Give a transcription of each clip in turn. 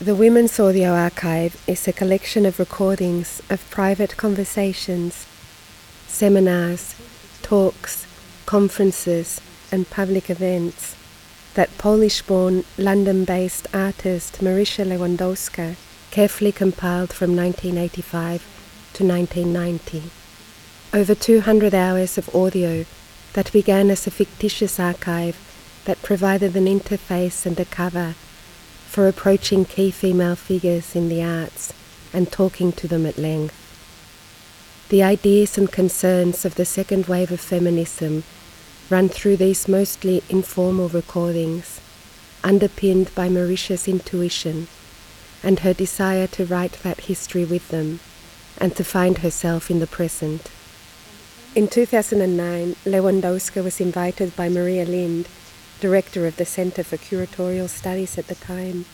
The Women's Audio Archive is a collection of recordings of private conversations, seminars, talks, conferences, and public events that Polish born, London based artist Marysia Lewandowska carefully compiled from 1985 to 1990. Over 200 hours of audio that began as a fictitious archive that provided an interface and a cover for approaching key female figures in the arts and talking to them at length. The ideas and concerns of the second wave of feminism run through these mostly informal recordings, underpinned by Marysia's intuition and her desire to write that history with them and to find herself in the present. In 2009, Lewandowska was invited by Maria Lind director of the Center for Curatorial Studies at the time,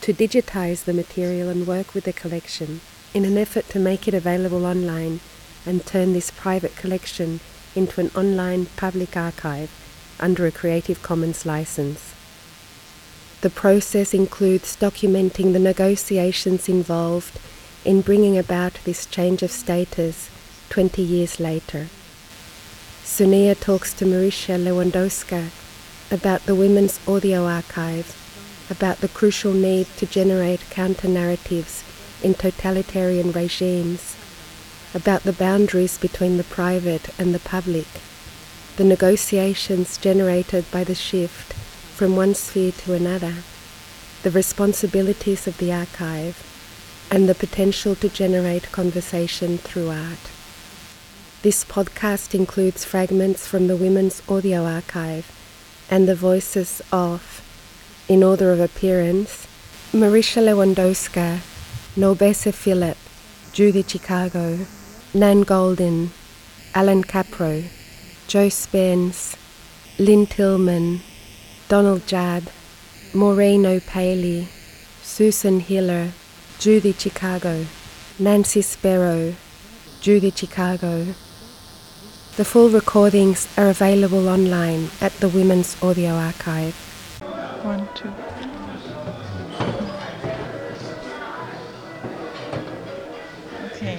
to digitize the material and work with the collection in an effort to make it available online and turn this private collection into an online public archive under a Creative Commons license. The process includes documenting the negotiations involved in bringing about this change of status 20 years later. Sonia talks to Marysia Lewandowska about the Women's Audio Archive, about the crucial need to generate counter narratives in totalitarian regimes, about the boundaries between the private and the public, the negotiations generated by the shift from one sphere to another, the responsibilities of the archive, and the potential to generate conversation through art. This podcast includes fragments from the Women's Audio Archive and the voices of, in order of appearance, Marysia Lewandowska, NourbeSe Philip, Judy Chicago, Nan Goldin, Allan Kaprow, Jo Spence, Lynne Tillman, Donald Judd, Maureen O'Paley, Susan Hiller, Judy Chicago, Nancy Spero, Judy Chicago, the full recordings are available online at the Women's Audio Archive. One, two. Okay.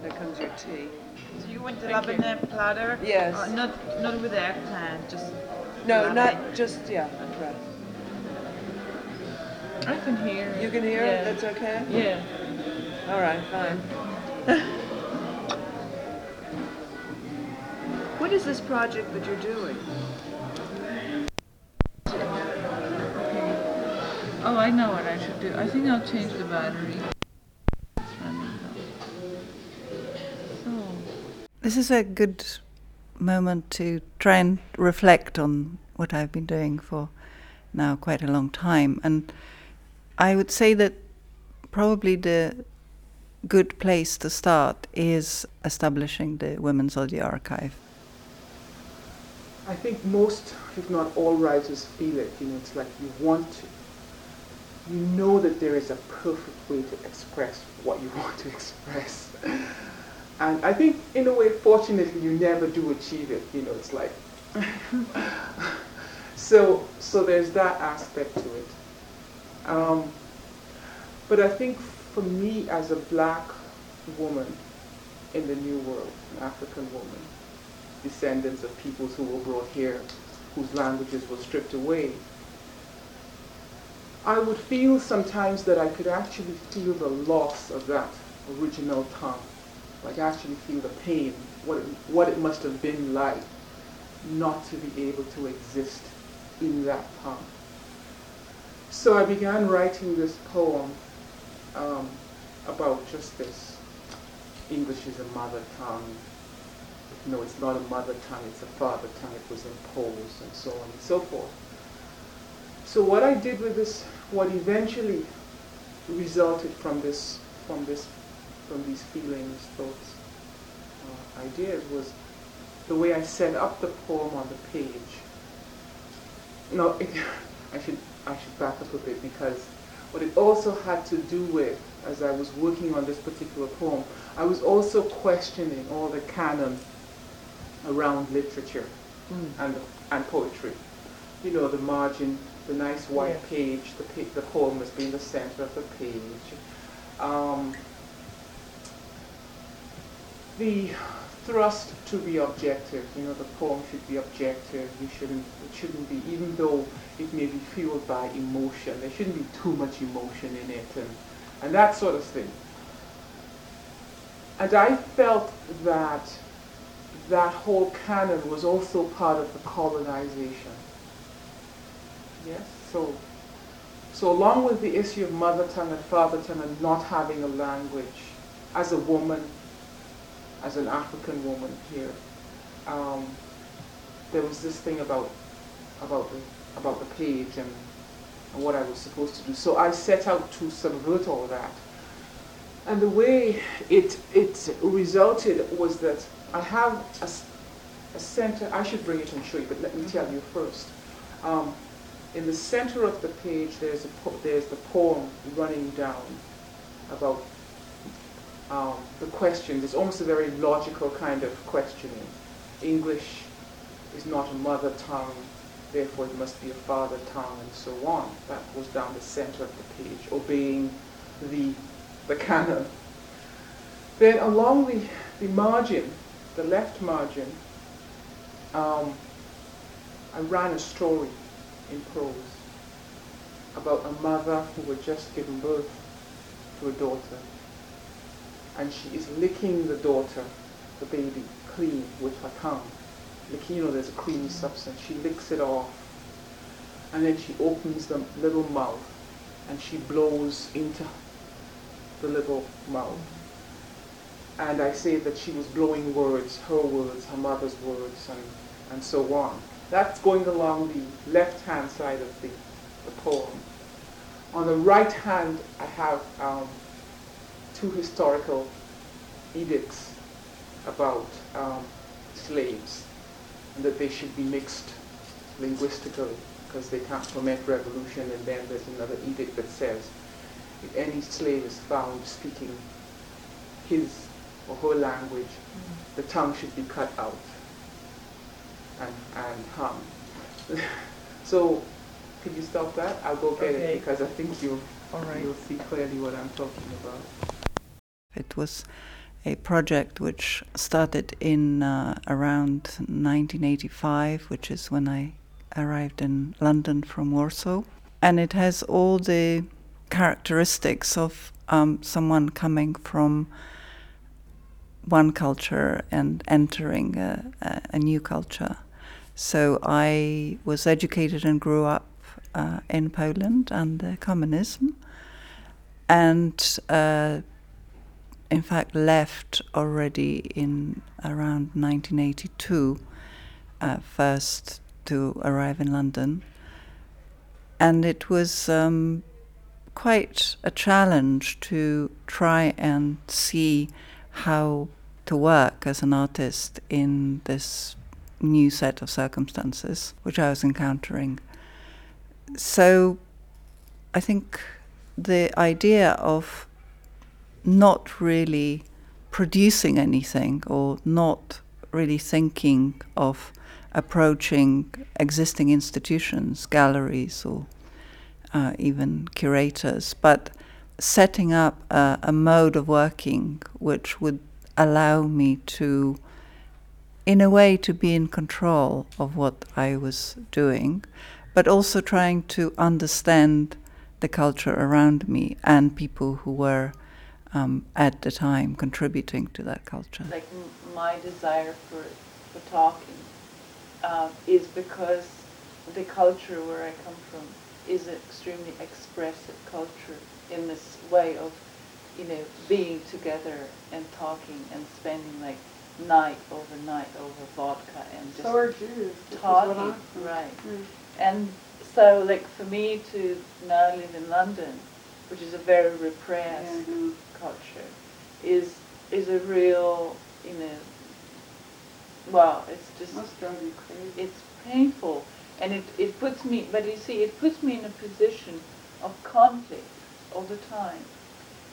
There comes your tea. So you want the labneh platter? Yes. Uh, not not with eggplant, just. No, labneh. not just, yeah, right. I can hear. You can hear yeah. it? That's okay? Yeah. All right, fine. what is this project that you're doing? Oh, I know what I should do. I think I'll change the battery. It's running low. So. This is a good moment to try and reflect on what I've been doing for now quite a long time. And I would say that probably the good place to start is establishing the Women's Audio Archive. I think most, if not all writers feel it. You know, it's like you want to. You know that there is a perfect way to express what you want to express. And I think, in a way, fortunately, you never do achieve it. You know, it's like. so, so there's that aspect to it. Um, but I think for me, as a black woman in the New World, an African woman, descendants of peoples who were brought here, whose languages were stripped away, I would feel sometimes that I could actually feel the loss of that original tongue. Like actually feel the pain, what it, what it must have been like not to be able to exist in that tongue. So I began writing this poem um, about just this. English is a mother tongue. No, it's not a mother tongue, it's a father tongue. It was imposed and so on and so forth. So what I did with this, what eventually resulted from this, from this, from these feelings, thoughts, uh, ideas was the way I set up the poem on the page. No, it, I should I should back up a bit because what it also had to do with, as I was working on this particular poem, I was also questioning all the canon around literature and, and poetry. you know, the margin, the nice white Yeah. page, the, pa- the poem must be in the center of the page. Um, the thrust to be objective, you know, the poem should be objective. You shouldn't, it shouldn't be, even though it may be fueled by emotion, there shouldn't be too much emotion in it and, and that sort of thing. And I felt that that whole canon was also part of the colonization. Yes? So, so along with the issue of mother tongue and father tongue and not having a language, as a woman, as an African woman here, um, there was this thing about about the about the page and, and what I was supposed to do. So I set out to subvert all that. And the way it it resulted was that I have a center. I should bring it and show you, but let me tell you first. Um, in the center of the page, there's a there's the poem running down about um, the questions. It's almost a very logical kind of questioning. English is not a mother tongue, therefore it must be a father tongue, and so on. That goes down the center of the page, obeying the the canon. Then along the, the margin, the left margin, um, I ran a story in prose about a mother who had just given birth to a daughter. And she is licking the daughter, the baby, clean with her tongue. Licking, you know, there's a creamy substance. She licks it off. And then she opens the little mouth and she blows into the little mouth. And I say that she was blowing words, her words, her mother's words, and, and so on. That's going along the left-hand side of the, the poem. On the right hand, I have um, two historical edicts about um, slaves, and that they should be mixed linguistically because they can't foment revolution. And then there's another edict that says if any slave is found speaking his or her language, the tongue should be cut out and, and hung. so, could you stop that? I'll go get Okay. it because I think you'll, All right. you'll see clearly what I'm talking about. It was a project which started in uh, around 1985, which is when I arrived in London from Warsaw. And it has all the characteristics of um, someone coming from one culture and entering a, a, new culture. So I was educated and grew up uh, in Poland under communism. And uh, in fact left already in around 1982, uh, first to arrive in London. And it was um, quite a challenge to try and see how to work as an artist in this new set of circumstances which I was encountering. So I think the idea of not really producing anything or not really thinking of approaching existing institutions, galleries, or uh, even curators, but setting up a, a mode of working which would allow me to, in a way, to be in control of what I was doing, but also trying to understand the culture around me and people who were um, at the time contributing to that culture. like m- my desire for for talking uh, is because the culture where I come from is an extremely expressive culture in this way of you know being together and talking and spending like night over night over vodka and just So are Jews. which is what talking right Mm. and so like for me to now live in London which is a very repressed Yeah. culture is is a real you know well it's just Must drive you crazy. it's painful and it, it puts me but you see it puts me in a position of conflict all the time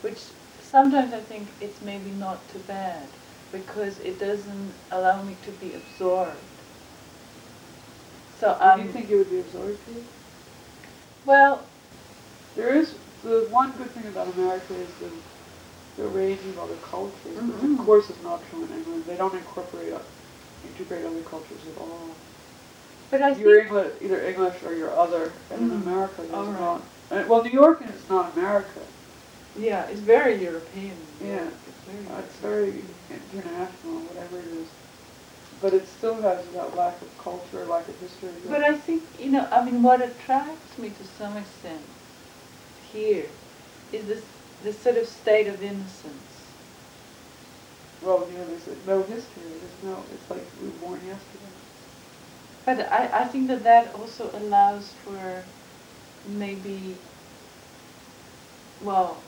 which sometimes I think it's maybe not too bad because it doesn't allow me to be absorbed So Or do you think it would be absorbed? well, There is the one good thing about America is the the range of other cultures, which Mhm. of course is not true in England. They don't incorporate integrate other cultures at all. but I You're think English, either English or you're other, and in Mm. America there's right. not. Well, New York is not America. yeah, it's very European. Yeah. it's very Uh, It's very international, whatever it is. But it still has that lack of culture, lack of history. But I think, you know, I mean, what attracts me to some extent here is this, this sort of state of innocence. well, you know, there's no history. There's no. It's like we were born yesterday. But I, I think that that also allows for maybe, well,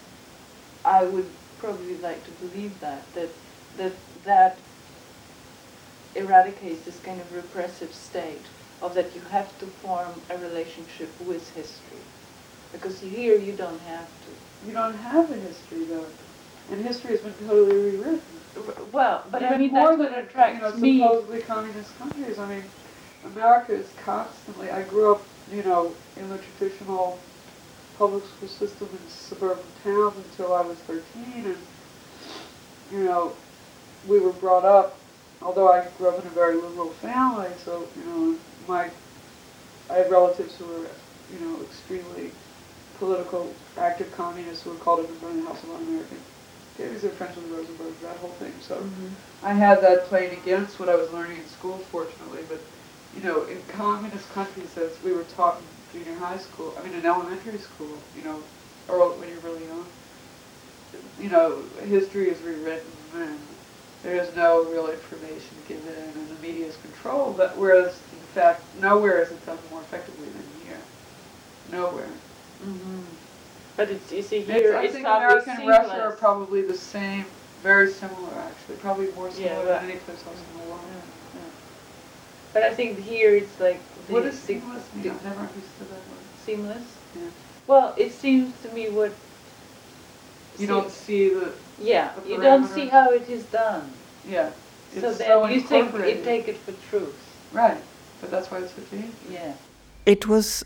I would probably like to believe that, that, that, that eradicates this kind of repressive state of that you have to form a relationship with history. Because here you don't have to. You don't have a history though, and history has been totally rewritten. Well, but I Even mean, more that's what than attracts you me. know, supposedly communist countries. I mean, America is constantly. I grew up, you know, in the traditional public school system in suburban towns until I was 13, and you know, we were brought up. Although I grew up in a very liberal family, so you know, my I had relatives who were, you know, extremely political, active communists who were called into the House of Un-American. They was friends with Rosenberg, that whole thing. So Mhm. I had that playing against what I was learning in school, fortunately. But you know, in communist countries, as we were taught in junior high school, I mean, in elementary school, you know, or when you're really young, you know, history is rewritten and there is no real information given, and the media is controlled. But whereas, in fact, nowhere is it done more effectively than here. Nowhere. Hmm But it's, you see, It's, here I it's think probably America and Russia are seamless. probably the same, very similar actually, probably more Yeah, similar but- than any place else in the world. But I think here it's like the, What does the- seamless mean? I've never understood that word. seamless. Yeah. Well, it seems to me what. You don't see the, Yeah, the you don't parameters. see how it is done. yeah. so It's then so you take you incorporated. take it for truth. Right, but that's why it's so dangerous. Yeah. It was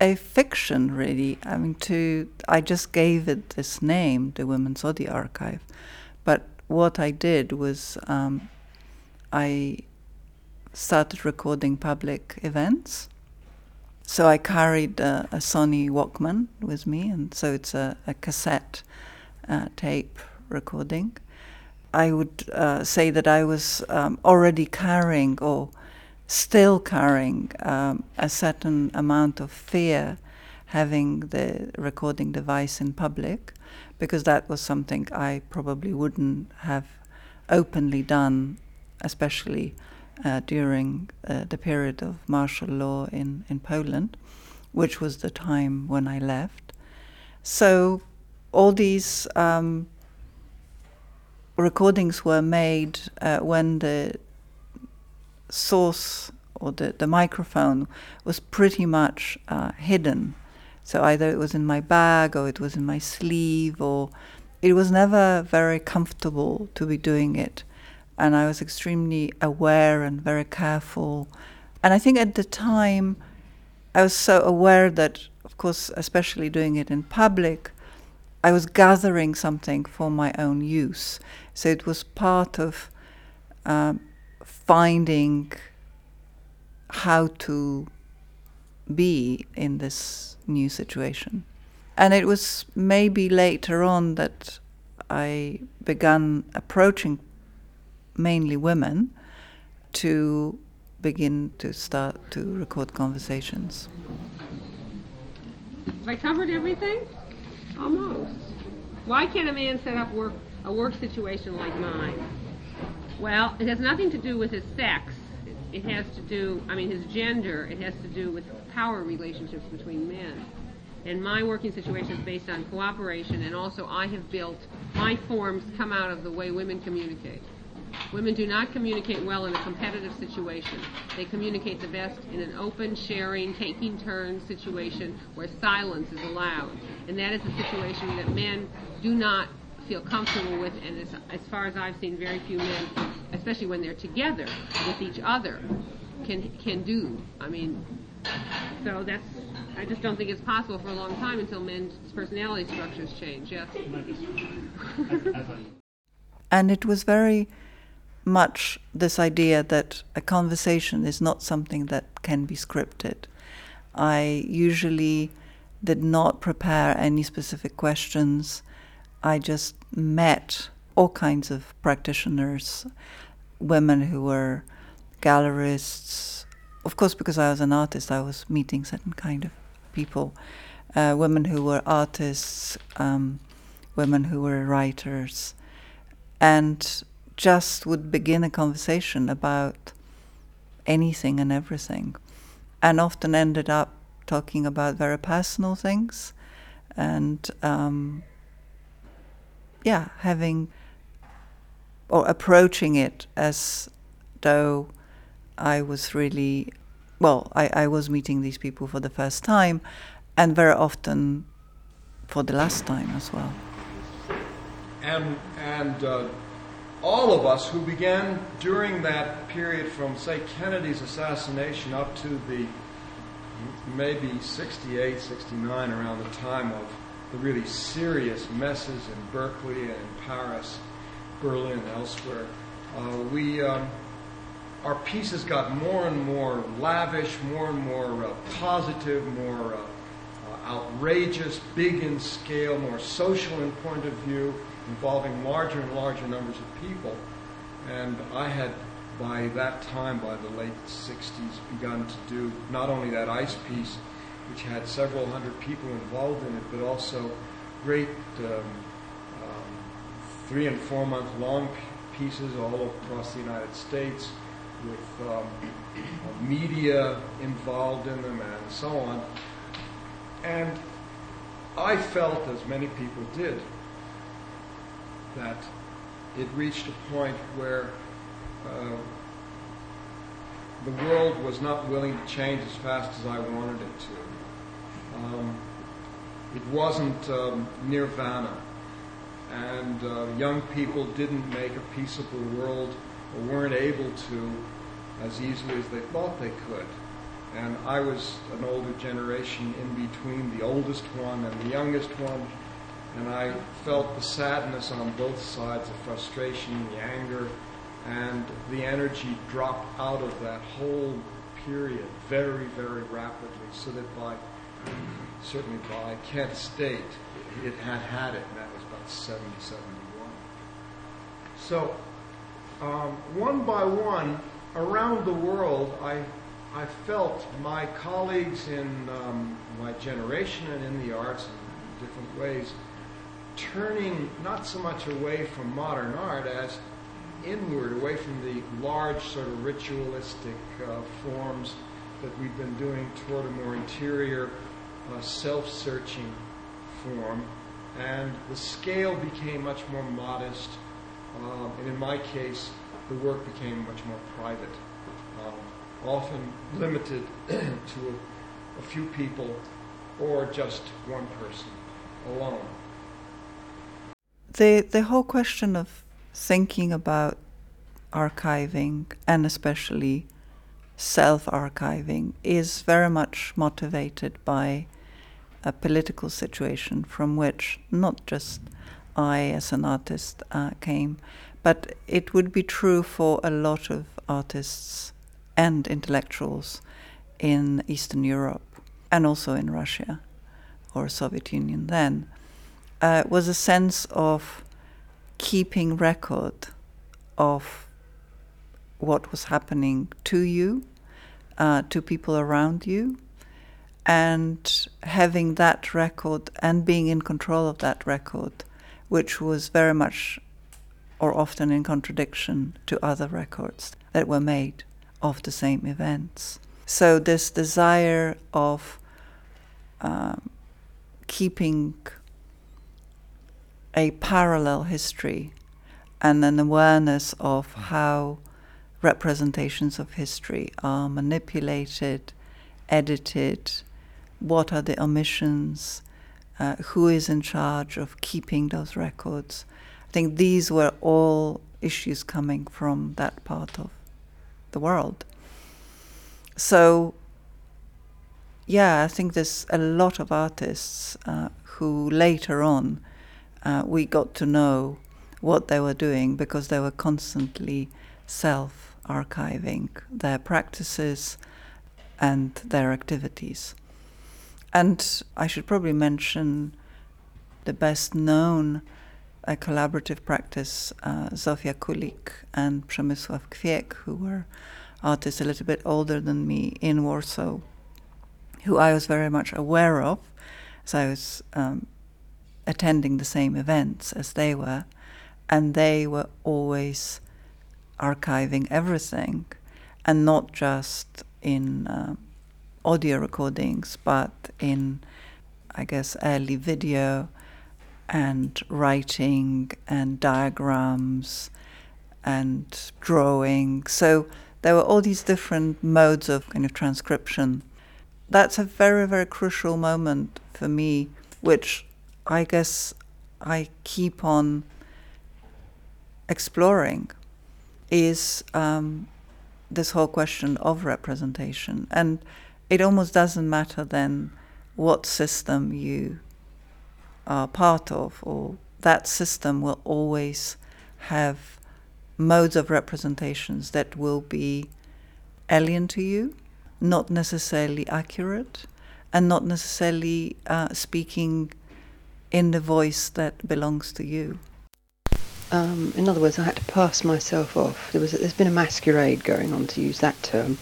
a fiction, really. I mean, to I just gave it this name, the Women's Audio Archive, but what I did was um, I started recording public events. So I carried a, a Sony Walkman with me, and so it's a, a cassette uh, tape recording. I would uh, say that I was um, already carrying or still carrying um, a certain amount of fear having the recording device in public because that was something I probably wouldn't have openly done, especially uh, during uh, the period of martial law in, in Poland, which was the time when I left. So all these um, recordings were made uh, when the source or the, the microphone was pretty much uh, hidden. So either it was in my bag or it was in my sleeve or it was never very comfortable to be doing it. And I was extremely aware and very careful. And I think at the time I was so aware that, of course, especially doing it in public, I was gathering something for my own use. So it was part of um, finding how to be in this new situation. And it was maybe later on that I began approaching mainly women to begin to start to record conversations. Have I covered everything? Almost. Why can't a man set up work a work situation like mine? Well, it has nothing to do with his sex. It has to do, I mean, his gender. It has to do with power relationships between men. And my working situation is based on cooperation, and also I have built my forms come out of the way women communicate. Women do not communicate well in a competitive situation. They communicate the best in an open, sharing, taking turns situation where silence is allowed. And that is a situation that men do not feel comfortable with, and as, as far as I've seen, very few men, especially when they're together with each other, can can do. I mean, so that's. I just don't think it's possible for a long time until men's personality structures change. Yes. And it was very much this idea that a conversation is not something that can be scripted. I usually did not prepare any specific questions. I just met all kinds of practitioners, women who were gallerists. Of course, because I was an artist, I was meeting certain kind of people. Uh, women who were artists, um, women who were writers, and just would begin a conversation about anything and everything, and often ended up talking about very personal things, and um, yeah, having or approaching it as though I was really well, I, I was meeting these people for the first time, and very often for the last time as well. And and uh, all of us who began during that period from say Kennedy's assassination up to the maybe 68, 69, around the time of the really serious messes in Berkeley and in Paris, Berlin, elsewhere, uh, we um, our pieces got more and more lavish, more and more uh, positive, more uh, uh, outrageous, big in scale, more social in point of view, involving larger and larger numbers of people. And I had, by that time, by the late 60s, begun to do not only that ice piece, which had several hundred people involved in it, but also great um, um, three and four month long pieces all across the United States with um, media involved in them and so on. And I felt, as many people did, that it reached a point where uh, the world was not willing to change as fast as I wanted it to. Um, it wasn't um, nirvana, and uh, young people didn't make a peaceable world or weren't able to as easily as they thought they could. And I was an older generation in between the oldest one and the youngest one, and I felt the sadness on both sides, the frustration, the anger, and the energy dropped out of that whole period very, very rapidly, so that by certainly by Kent State, it had had it, and that was about 70, 71. So, um, one by one, around the world, I, I felt my colleagues in um, my generation and in the arts in different ways turning not so much away from modern art as inward, away from the large sort of ritualistic uh, forms that we've been doing toward a more interior, uh, self-searching form. And the scale became much more modest, um, and in my case, the work became much more private, um, often limited to a, a few people or just one person alone. The the whole question of thinking about archiving and especially self archiving is very much motivated by a political situation from which not just I, as an artist, uh, came, but it would be true for a lot of artists and intellectuals in Eastern Europe and also in Russia or Soviet Union then, uh, was a sense of keeping record of what was happening to you, uh, to people around you, and having that record and being in control of that record, which was very much or often in contradiction to other records that were made of the same events. So, this desire of um, keeping a parallel history and an awareness of how representations of history are manipulated, edited, what are the omissions, uh, who is in charge of keeping those records. I think these were all issues coming from that part of the world. so, yeah, I think there's a lot of artists uh, who later on uh, we got to know what they were doing because they were constantly self archiving their practices and their activities. And I should probably mention the best known uh, collaborative practice, uh, Zofia Kulik and Przemysław Kwiek, who were artists a little bit older than me in Warsaw, who I was very much aware of as I was um, attending the same events as they were. And they were always archiving everything and not just in uh, audio recordings, but in, I guess, early video and writing and diagrams and drawing. So there were all these different modes of kind of transcription. That's a very, very crucial moment for me, which I guess I keep on exploring, is um, this whole question of representation. And it almost doesn't matter then what system you are part of, or that system will always have modes of representations that will be alien to you, not necessarily accurate, and not necessarily uh, speaking in the voice that belongs to you. Um, in other words, I had to pass myself off. There was there's been a masquerade going on, to use that term.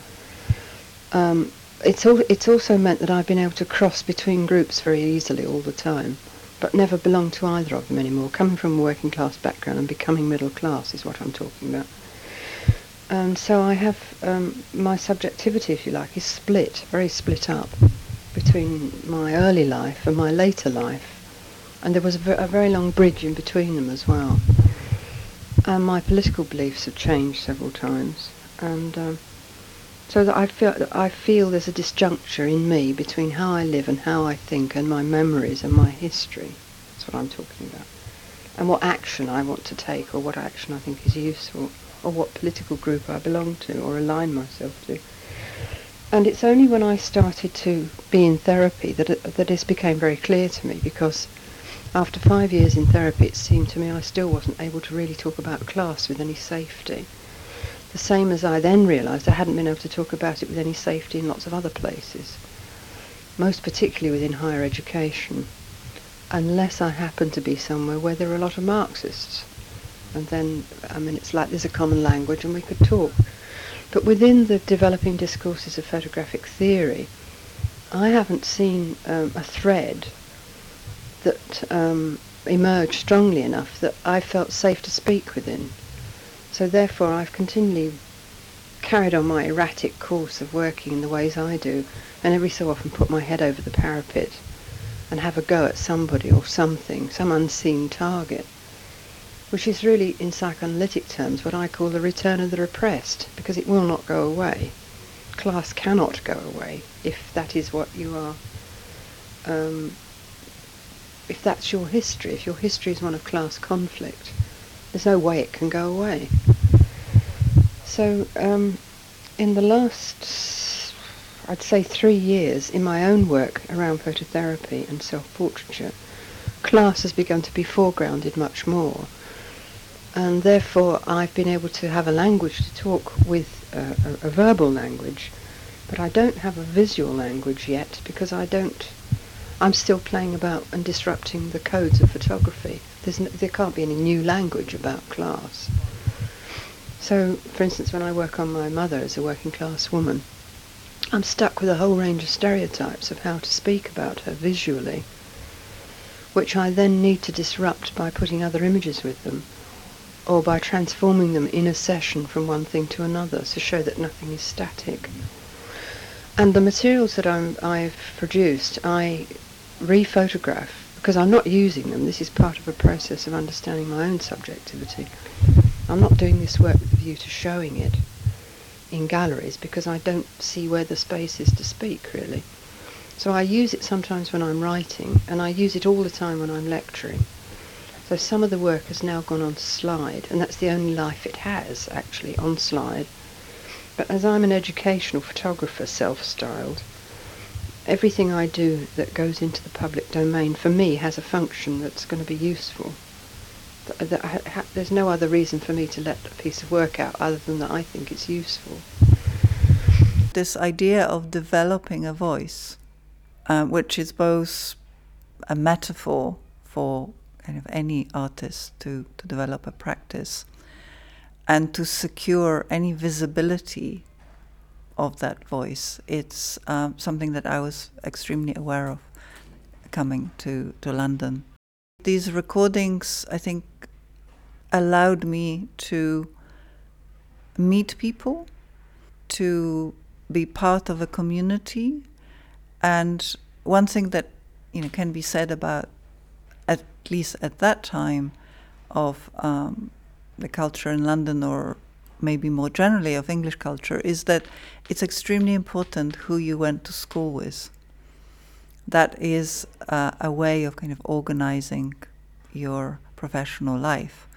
Um, it's al- it's also meant that I've been able to cross between groups very easily all the time, but never belong to either of them anymore. Coming from a working class background and becoming middle class is what I'm talking about. And so I have um, my subjectivity, if you like, is split, very split up between my early life and my later life and there was a, very long bridge in between them as well. And my political beliefs have changed several times, and um, so that I feel I feel there's a disjuncture in me between how I live and how I think, and my memories and my history. That's what I'm talking about, and what action I want to take, or what action I think is useful, or what political group I belong to or align myself to. And it's only when I started to be in therapy that that this became very clear to me because after five years in therapy, it seemed to me I still wasn't able to really talk about class with any safety. The same as I then realised I hadn't been able to talk about it with any safety in lots of other places, most particularly within higher education, unless I happened to be somewhere where there were a lot of Marxists. And then, I mean, it's like there's a common language and we could talk. But within the developing discourses of photographic theory, I haven't seen um, a thread that um, emerged strongly enough that I felt safe to speak within. So therefore I've continually carried on my erratic course of working in the ways I do and every so often put my head over the parapet and have a go at somebody or something, some unseen target, which is really in psychoanalytic terms what I call the return of the repressed because it will not go away. Class cannot go away if that is what you are um, if that's your history, if your history is one of class conflict, there's no way it can go away. So, um, in the last, I'd say three years, in my own work around phototherapy and self-portraiture, class has begun to be foregrounded much more. And therefore, I've been able to have a language to talk with, uh, a, a verbal language, but I don't have a visual language yet because I don't I'm still playing about and disrupting the codes of photography. No, there can't be any new language about class. So, for instance, when I work on my mother as a working class woman, I'm stuck with a whole range of stereotypes of how to speak about her visually, which I then need to disrupt by putting other images with them, or by transforming them in a session from one thing to another to show that nothing is static. And the materials that i have produced, I rephotograph because I'm not using them. This is part of a process of understanding my own subjectivity. I'm not doing this work with a view to showing it in galleries because I don't see where the space is to speak really. So I use it sometimes when I'm writing and I use it all the time when I'm lecturing. So some of the work has now gone on slide and that's the only life it has actually on slide. But as I'm an educational photographer, self-styled, everything I do that goes into the public domain for me has a function that's going to be useful. Th- that I ha- there's no other reason for me to let a piece of work out other than that I think it's useful. This idea of developing a voice, uh, which is both a metaphor for kind of any artist to, to develop a practice and to secure any visibility of that voice. It's um, something that I was extremely aware of coming to, to London. These recordings, I think, allowed me to meet people, to be part of a community, and one thing that you know can be said about, at least at that time, of um, the culture in London or maybe more generally of English culture is that it's extremely important who you went to school with. That is uh, a way of kind of organizing your professional life.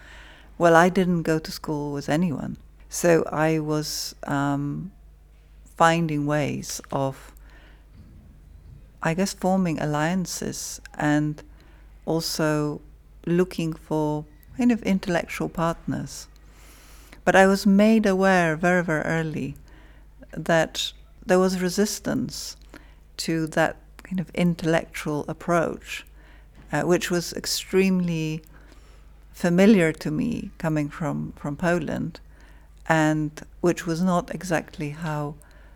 Well, I didn't go to school with anyone, so I was um, finding ways of, I guess, forming alliances and also looking for kind of intellectual partners. But I was made aware very, very early that there was resistance to that kind of intellectual approach, uh, which was extremely familiar to me coming from, from Poland, and which was not exactly how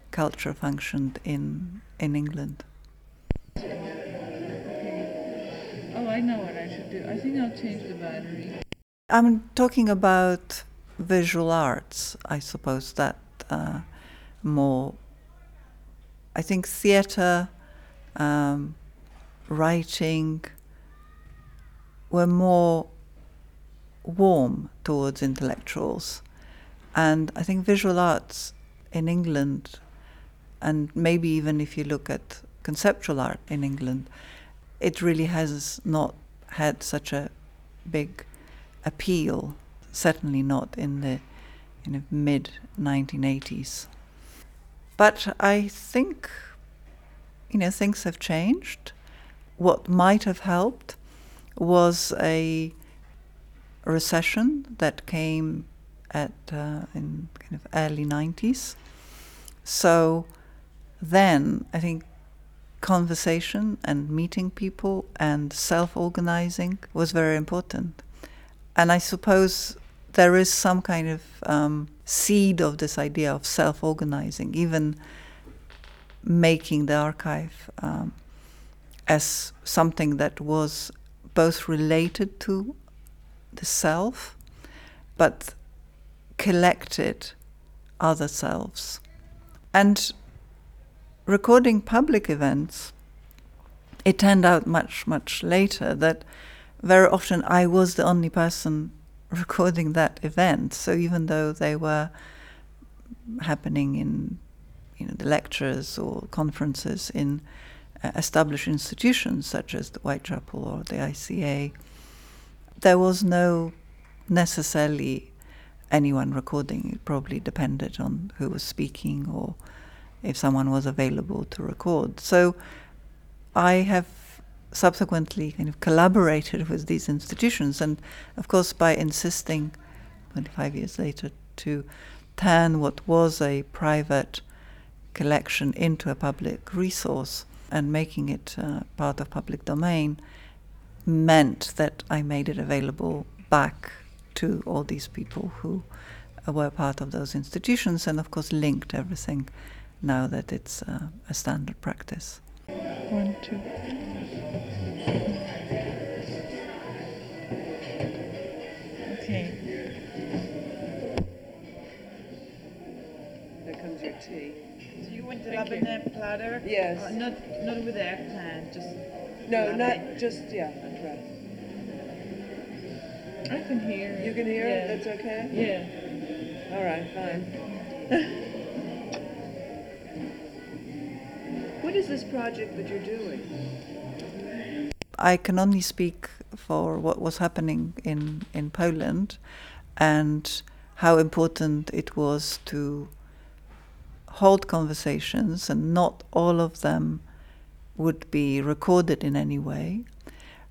culture functioned in, in England. Oh, I know what I should do. I think I'll change the battery. I'm talking about visual arts, I suppose that uh, more. I think theatre, um, writing were more warm towards intellectuals. And I think visual arts in England, and maybe even if you look at conceptual art in England, it really has not had such a big appeal, certainly not in the in the mid 1980s. But I think, you know, things have changed. What might have helped was a recession that came at uh, in kind of early 90s. So then I think conversation and meeting people and self-organizing was very important. And I suppose there is some kind of um, seed of this idea of self organizing, even making the archive um, as something that was both related to the self but collected other selves. And recording public events, it turned out much, much later that very often I was the only person recording that event. So even though they were happening in you know the lectures or conferences in uh, established institutions such as the Whitechapel or the ICA, there was no necessarily anyone recording. It probably depended on who was speaking or if someone was available to record. So I have subsequently kind of collaborated with these institutions, and of course, by insisting 25 years later to turn what was a private collection into a public resource and making it uh, part of public domain meant that I made it available back to all these people who were part of those institutions and of course linked everything now that it's uh, a standard practice. One, two. Okay. There comes your tea. So you want the Thank you. rabbit platter? Yes. Uh, not not with the eggplant, just No, rabbit. not just yeah. That's right. I can hear. You can hear yeah. it. That's okay. Yeah. All right. Fine. What is this project that you're doing? I can only speak for what was happening in, in Poland and how important it was to hold conversations, and not all of them would be recorded in any way,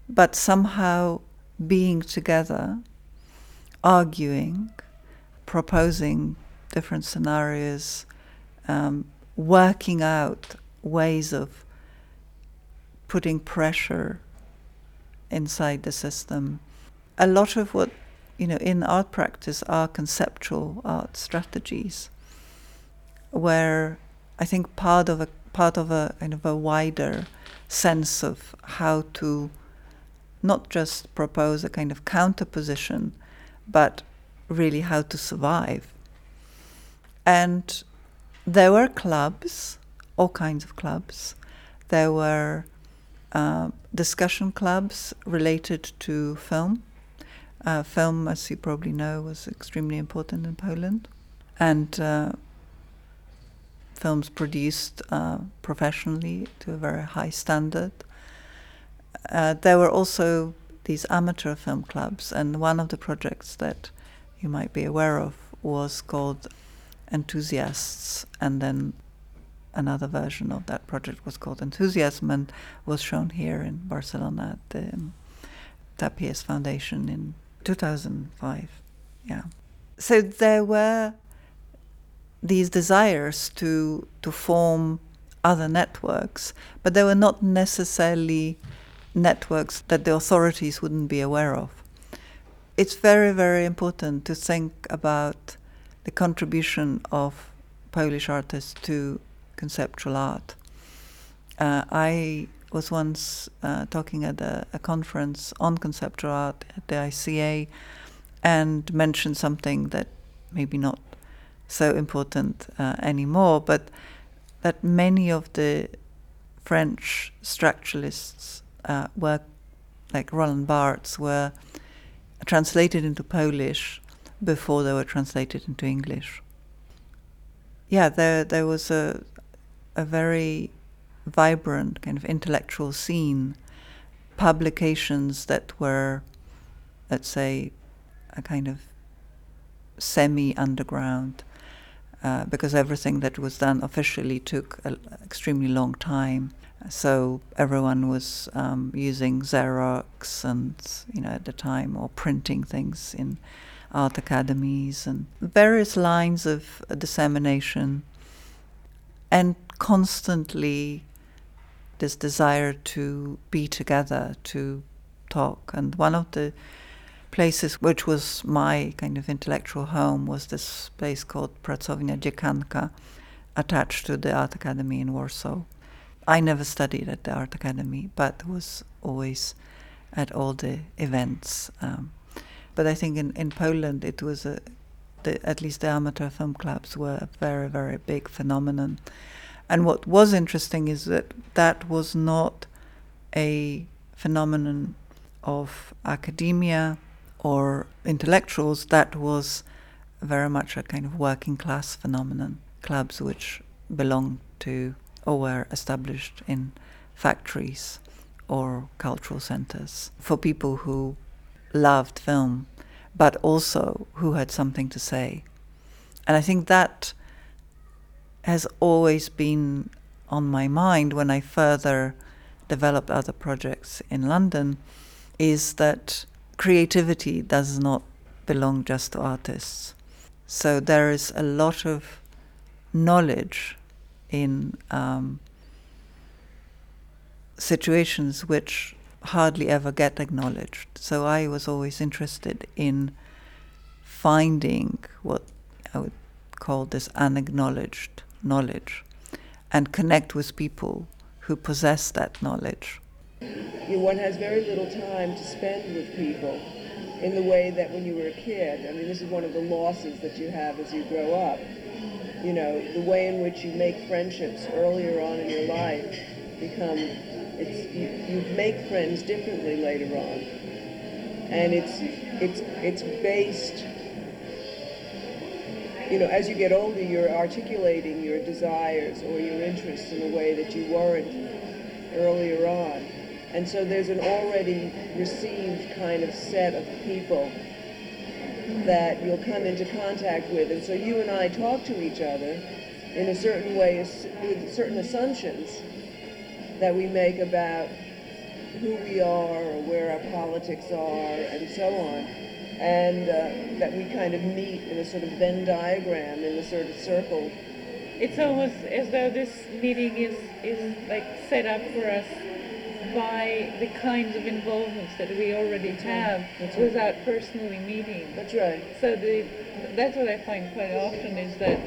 but somehow being together, arguing, proposing different scenarios, um, working out ways of putting pressure inside the system. A lot of what you know in art practice are conceptual art strategies, where I think part of a part of a kind of a wider sense of how to not just propose a kind of counterposition, but really how to survive. And there were clubs, all kinds of clubs. There were uh, discussion clubs related to film. Uh, film, as you probably know, was extremely important in Poland. And uh, films produced uh, professionally to a very high standard. Uh, there were also these amateur film clubs, and one of the projects that you might be aware of was called Enthusiasts, and then another version of that project was called Enthusiasm and was shown here in Barcelona at the um, Tapies Foundation in 2005. Yeah. So there were these desires to to form other networks, but they were not necessarily networks that the authorities wouldn't be aware of. It's very, very important to think about the contribution of Polish artists to conceptual art. Uh, I was once uh, talking at a, a, conference on conceptual art at the ICA and mentioned something that maybe not so important uh, anymore, but that many of the French structuralists' uh, like Roland Barthes, were translated into Polish before they were translated into English. Yeah, there there was a a very vibrant kind of intellectual scene, publications that were, let's say, a kind of semi underground, uh, because everything that was done officially took an extremely long time. So everyone was um, using Xerox and, you know, at the time, or printing things in art academies and various lines of dissemination, and constantly this desire to be together, to talk. And one of the places which was my kind of intellectual home was this place called Pracownia Dziekanka, attached to the Art Academy in Warsaw. I never studied at the Art Academy, but was always at all the events. Um, but I think in, in Poland it was a, the, at least the amateur film clubs were a very, very big phenomenon. And what was interesting is that that was not a phenomenon of academia or intellectuals, that was very much a kind of working class phenomenon. Clubs which belonged to or were established in factories or cultural centers for people who loved film, but also who had something to say. And I think that has always been on my mind when I further developed other projects in London is that creativity does not belong just to artists. So there is a lot of knowledge in um, situations which hardly ever get acknowledged. So I was always interested in finding what I would call this unacknowledged knowledge and connect with people who possess that knowledge. One has very little time to spend with people in the way that when you were a kid. I mean, this is one of the losses that you have as you grow up. You know, the way in which you make friendships earlier on in your life become, it's, you, you make friends differently later on. And it's, it's, it's based you know, as you get older, you're articulating your desires or your interests in a way that you weren't earlier on. And so there's an already received kind of set of people that you'll come into contact with. And so you and I talk to each other in a certain way, with certain assumptions that we make about who we are or where our politics are and so on. And uh, that we kind of meet in a sort of Venn diagram in a sort of circle. It's almost as though this meeting is, is like set up for us by the kinds of involvements that we already have right. without personally meeting. That's right. So the that's what I find quite often is that,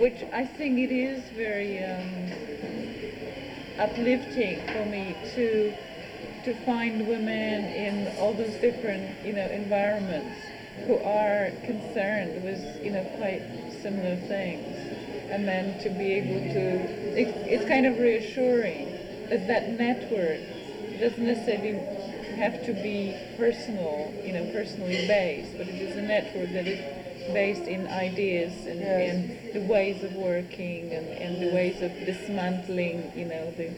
which I think it is very um, uplifting for me to to find women in all those different you know environments who are concerned with you know quite similar things, and then to be able to it's, it's kind of reassuring that that network doesn't necessarily have to be personal, you know, personally based, but it is a network that is based in ideas and, Yes. and the ways of working and, and the ways of dismantling, you know, the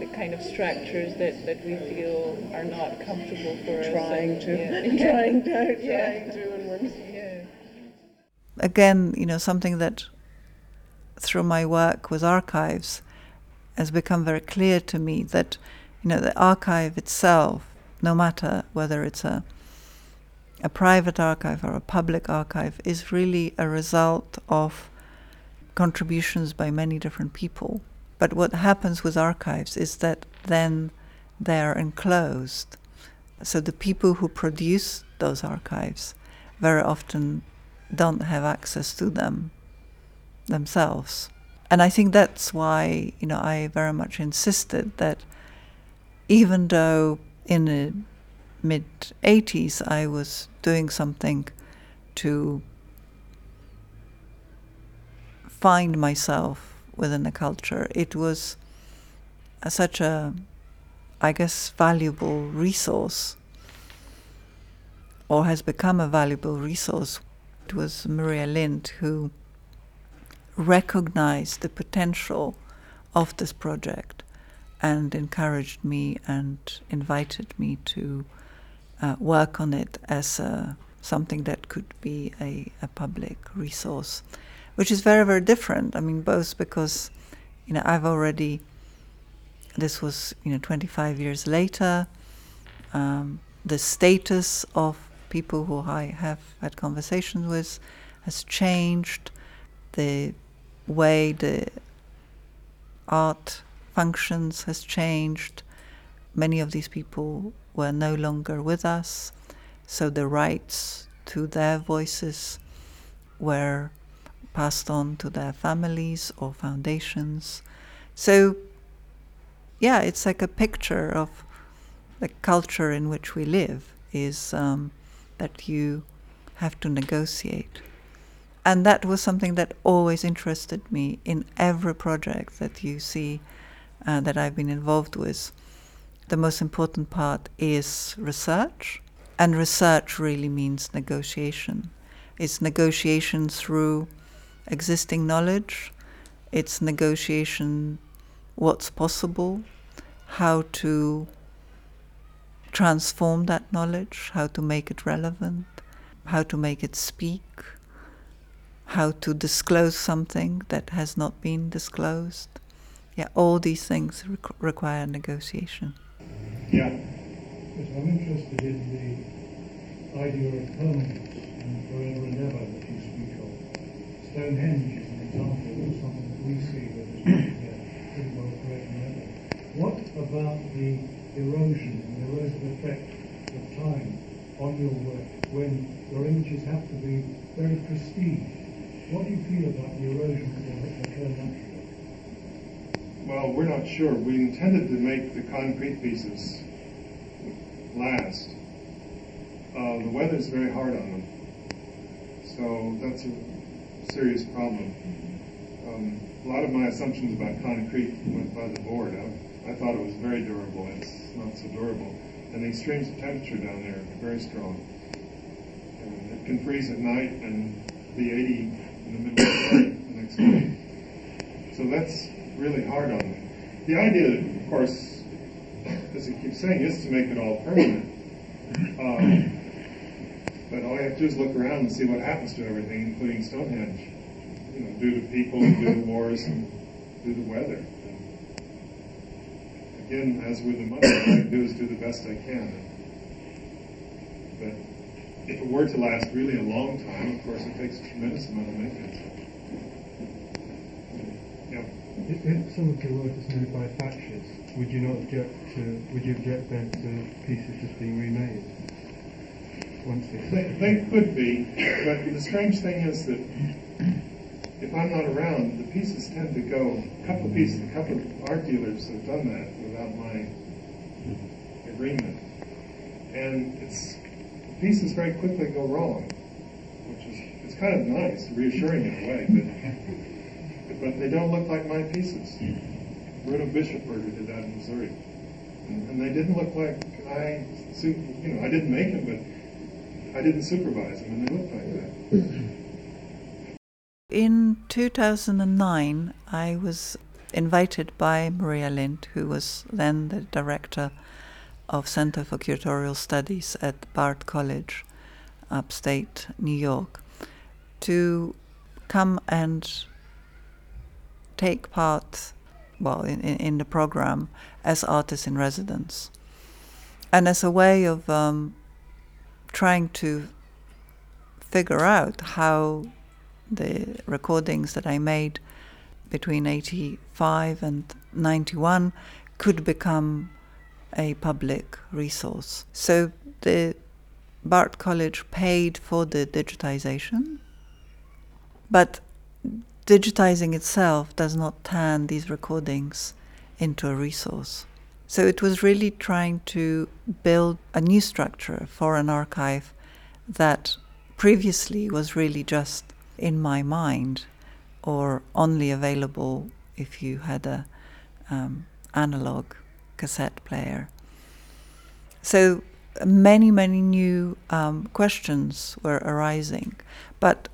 the kind of structures that, that we feel are not comfortable for us. Trying and- to, yeah. trying to, Yeah. trying to, and we're Yeah. again, you know, something that through my work with archives has become very clear to me that, you know, the archive itself, no matter whether it's a a private archive or a public archive, is really a result of contributions by many different people. But what happens with archives is that then they're enclosed. So the people who produce those archives very often don't have access to them themselves. And I think that's why, you know, I very much insisted that even though in the mid 80s I was doing something to find myself within the culture, it was such a, I guess, valuable resource or has become a valuable resource. It was Maria Lind who recognized the potential of this project and encouraged me and invited me to uh, work on it as a, something that could be a, a public resource, which is very, very different. I mean, both because, you know, I've already, this was, you know, 25 years later, um, the status of people who I have had conversations with has changed. The way the art functions has changed. Many of these people were no longer with us, so the rights to their voices were passed on to their families or foundations. So, yeah, it's like a picture of the culture in which we live is um, that you have to negotiate. And that was something that always interested me in every project that you see uh, that I've been involved with. The most important part is research, and research really means negotiation. It's negotiation through existing knowledge, it's negotiation what's possible, how to transform that knowledge, how to make it relevant, how to make it speak, how to disclose something that has not been disclosed. Yeah, all these things requ- require negotiation. Yeah. Yes, I'm interested in the idea of permanence and forever and ever that you speak of. Stonehenge is an example of something that we see that is pretty well forever. What about the erosion and the erosive effect of time on your work when your images have to be very pristine? What do you feel about the erosion that occur naturally? Well, we're not sure. We intended to make the concrete pieces last. Uh, the weather's very hard on them, so that's a serious problem. Um, a lot of my assumptions about concrete went by the board. I, I thought it was very durable. It's not so durable. And the extremes of temperature down there are very strong. And it can freeze at night and be 80 in the middle of the, night the next day. So that's really hard on them. The idea, of course, as I keep saying, is to make it all permanent. Um, but all you have to do is look around and see what happens to everything, including Stonehenge. you know, due to people, due to wars, and due to weather. And again, as with the mother, all I can do is do the best I can. But if it were to last really a long time, of course, it takes a tremendous amount of maintenance. Yeah. If, some of the work is made by factions, would you not object to, would you object then to pieces just being remade? They, They, could be, but the strange thing is that if I'm not around, the pieces tend to go. A couple of pieces, a couple of art dealers have done that without my agreement, and it's pieces very quickly go wrong, which is it's kind of nice, reassuring in a way, but but they don't look like my pieces. Bruno Bischofberger did that in Missouri, and, and they didn't look like I, you know, I didn't make them, but I didn't supervise them, and they looked like that. In 2009, I was invited by Maria Lind, who was then the director of Center for Curatorial Studies at Bard College, upstate New York, to come and take part, well, in, in, the program as artist in residence. And as a way of um, trying to figure out how the recordings that I made between 85 and 91 could become a public resource. So the Bard College paid for the digitization, but digitizing itself does not turn these recordings into a resource. So it was really trying to build a new structure for an archive that previously was really just in my mind or only available if you had a um, analog cassette player. So many, many new um, questions were arising. But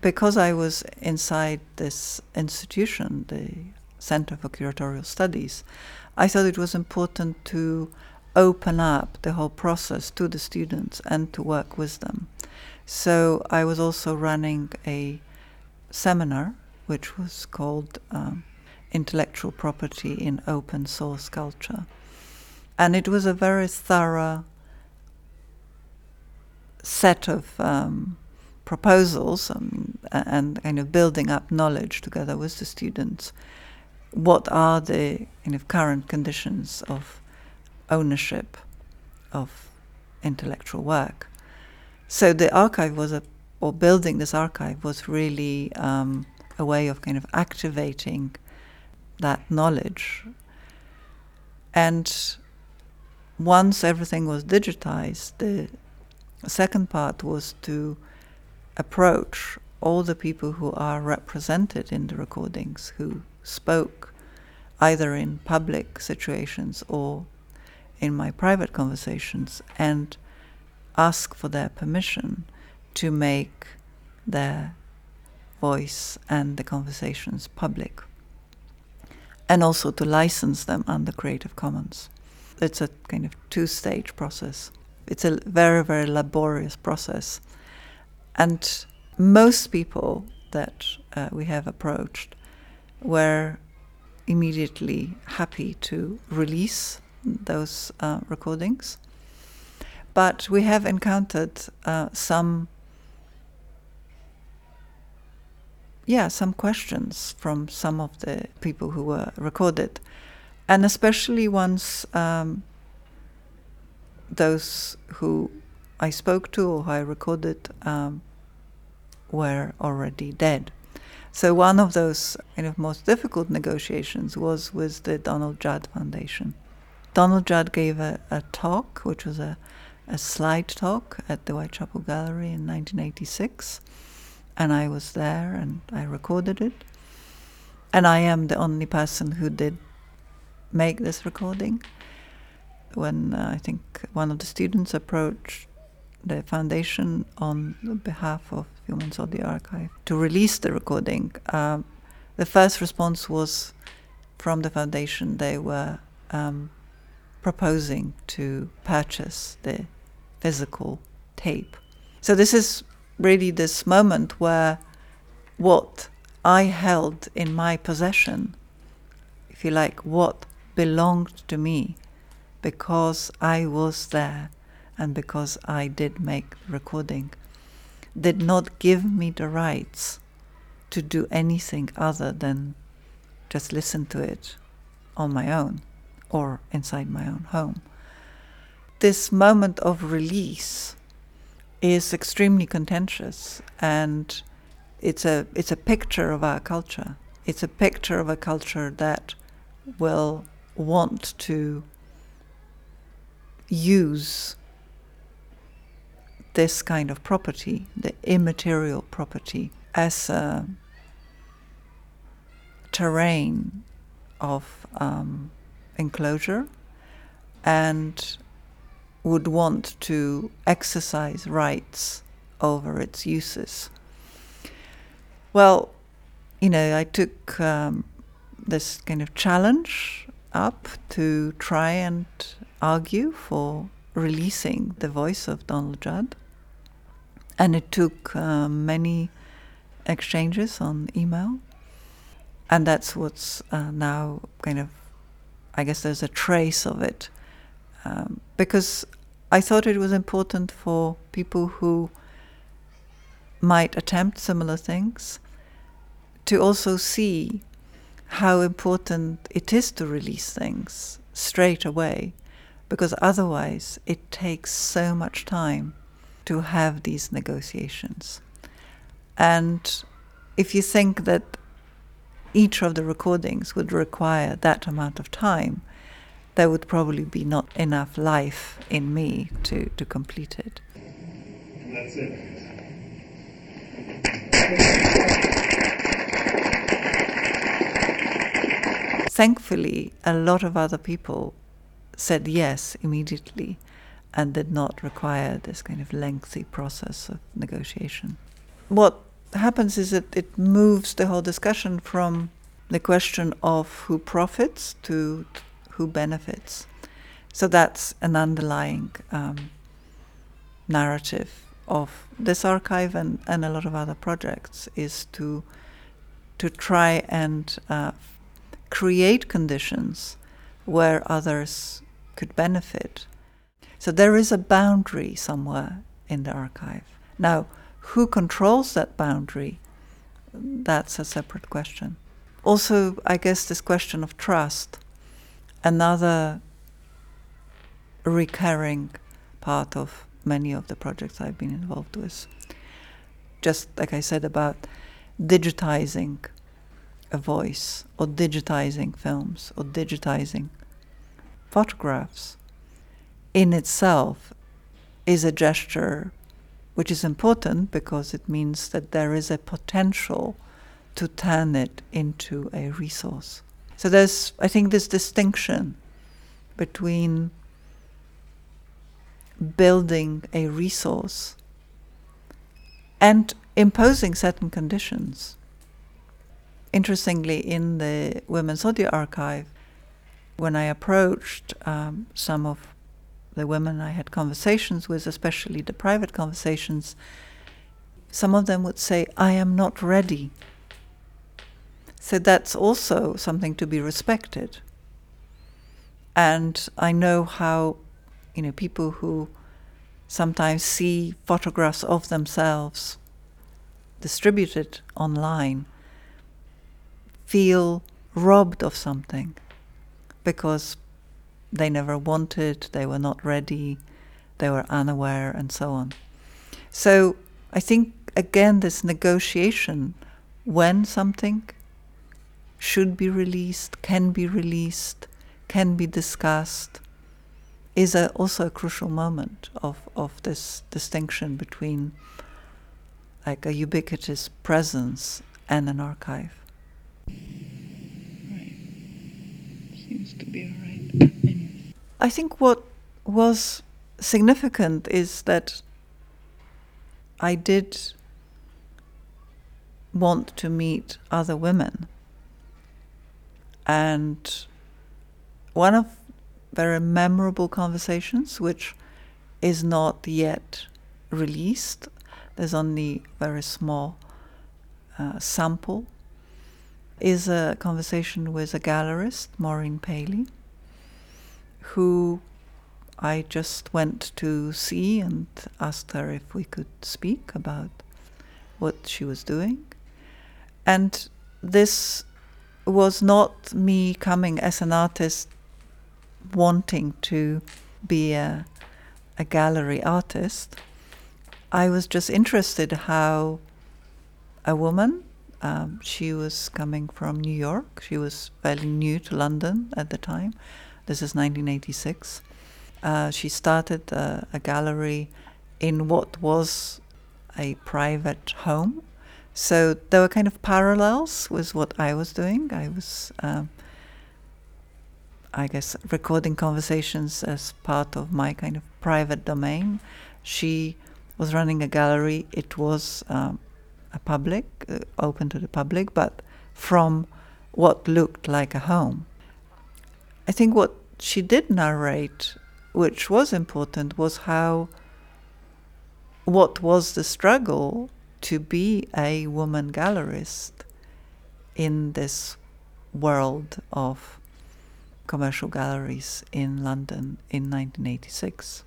because I was inside this institution, the Center for Curatorial Studies, I thought it was important to open up the whole process to the students and to work with them. So I was also running a seminar which was called um, Intellectual Property in Open Source Culture. And it was a very thorough set of um, proposals um, and kind of building up knowledge together with the students. What are the kind of current conditions of ownership of intellectual work? So the archive was a, or building this archive was really um, a way of kind of activating that knowledge. And once everything was digitized, the second part was to approach all the people who are represented in the recordings, who spoke either in public situations or in my private conversations, and ask for their permission to make their voice and the conversations public, and also to license them under Creative Commons. It's a kind of two stage process. It's a very, very laborious process. And most people that uh, we have approached were immediately happy to release those uh, recordings. But we have encountered uh, some, yeah, some questions from some of the people who were recorded, and especially once um, those who I spoke to or who I recorded um, were already dead. So one of those kind of most difficult negotiations was with the Donald Judd Foundation. Donald Judd gave a, a talk, which was a, a slide talk at the Whitechapel Gallery in 1986, and I was there and I recorded it. And I am the only person who did make this recording. When uh, I think one of the students approached the foundation on behalf of Women's Audio Archive to release the recording, um, the first response was from the foundation. They were um, proposing to purchase the physical tape. So this is really this moment where what I held in my possession, if you like, what belonged to me because I was there and because I did make the recording, did not give me the rights to do anything other than just listen to it on my own or inside my own home. This moment of release is extremely contentious and it's a it's a picture of our culture. It's a picture of a culture that will want to use this kind of property, the immaterial property, as a terrain of um, enclosure and would want to exercise rights over its uses. Well, you know, I took um, this kind of challenge up to try and argue for releasing the voice of Donald Judd. And it took uh, many exchanges on email. And that's what's uh, now kind of, I guess there's a trace of it. Um, because I thought it was important for people who might attempt similar things to also see how important it is to release things straight away because otherwise it takes so much time to have these negotiations. And if you think that each of the recordings would require that amount of time, there would probably be not enough life in me to, to complete it. That's it. Thankfully, a lot of other people said yes immediately and did not require this kind of lengthy process of negotiation. What happens is that it moves the whole discussion from the question of who profits to who benefits. So that's an underlying um, narrative of this archive and, and a lot of other projects is to to try and uh, create conditions where others could benefit. So there is a boundary somewhere in the archive. Now, who controls that boundary? That's a separate question. Also, I guess this question of trust, another recurring part of many of the projects I've been involved with. Just like I said about digitizing a voice, or digitizing films, or digitizing photographs, in itself is a gesture which is important because it means that there is a potential to turn it into a resource. So there's, I think, this distinction between building a resource and imposing certain conditions. Interestingly, in the Women's Audio Archive, when I approached um, some of the women I had conversations with, especially the private conversations, some of them would say, I am not ready. So that's also something to be respected. And I know how you know, people who sometimes see photographs of themselves distributed online feel robbed of something because they never wanted, they were not ready, they were unaware, and so on. So I think, again, this negotiation when something should be released, can be released, can be discussed, is a, also a crucial moment of, of this distinction between like a ubiquitous presence and an archive. Right. Seems to be all right. I think what was significant is that I did want to meet other women. And one of very memorable conversations, which is not yet released. There's only very small uh, sample is a conversation with a gallerist, Maureen Paley, who I just went to see and asked her if we could speak about what she was doing. And this was not me coming as an artist wanting to be a, a gallery artist. I was just interested how a woman, um, she was coming from New York, she was fairly new to London at the time. This is 1986. Uh, she started a, a gallery in what was a private home. So there were kind of parallels with what I was doing. I was, um, I guess, recording conversations as part of my kind of private domain. She was running a gallery. It was um, a public, uh, open to the public, but from what looked like a home. I think what she did narrate, which was important, was how what was the struggle to be a woman gallerist in this world of commercial galleries in London in 1986.